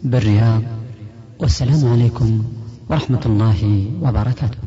بالرياض. والسلام عليكم ورحمة الله وبركاته.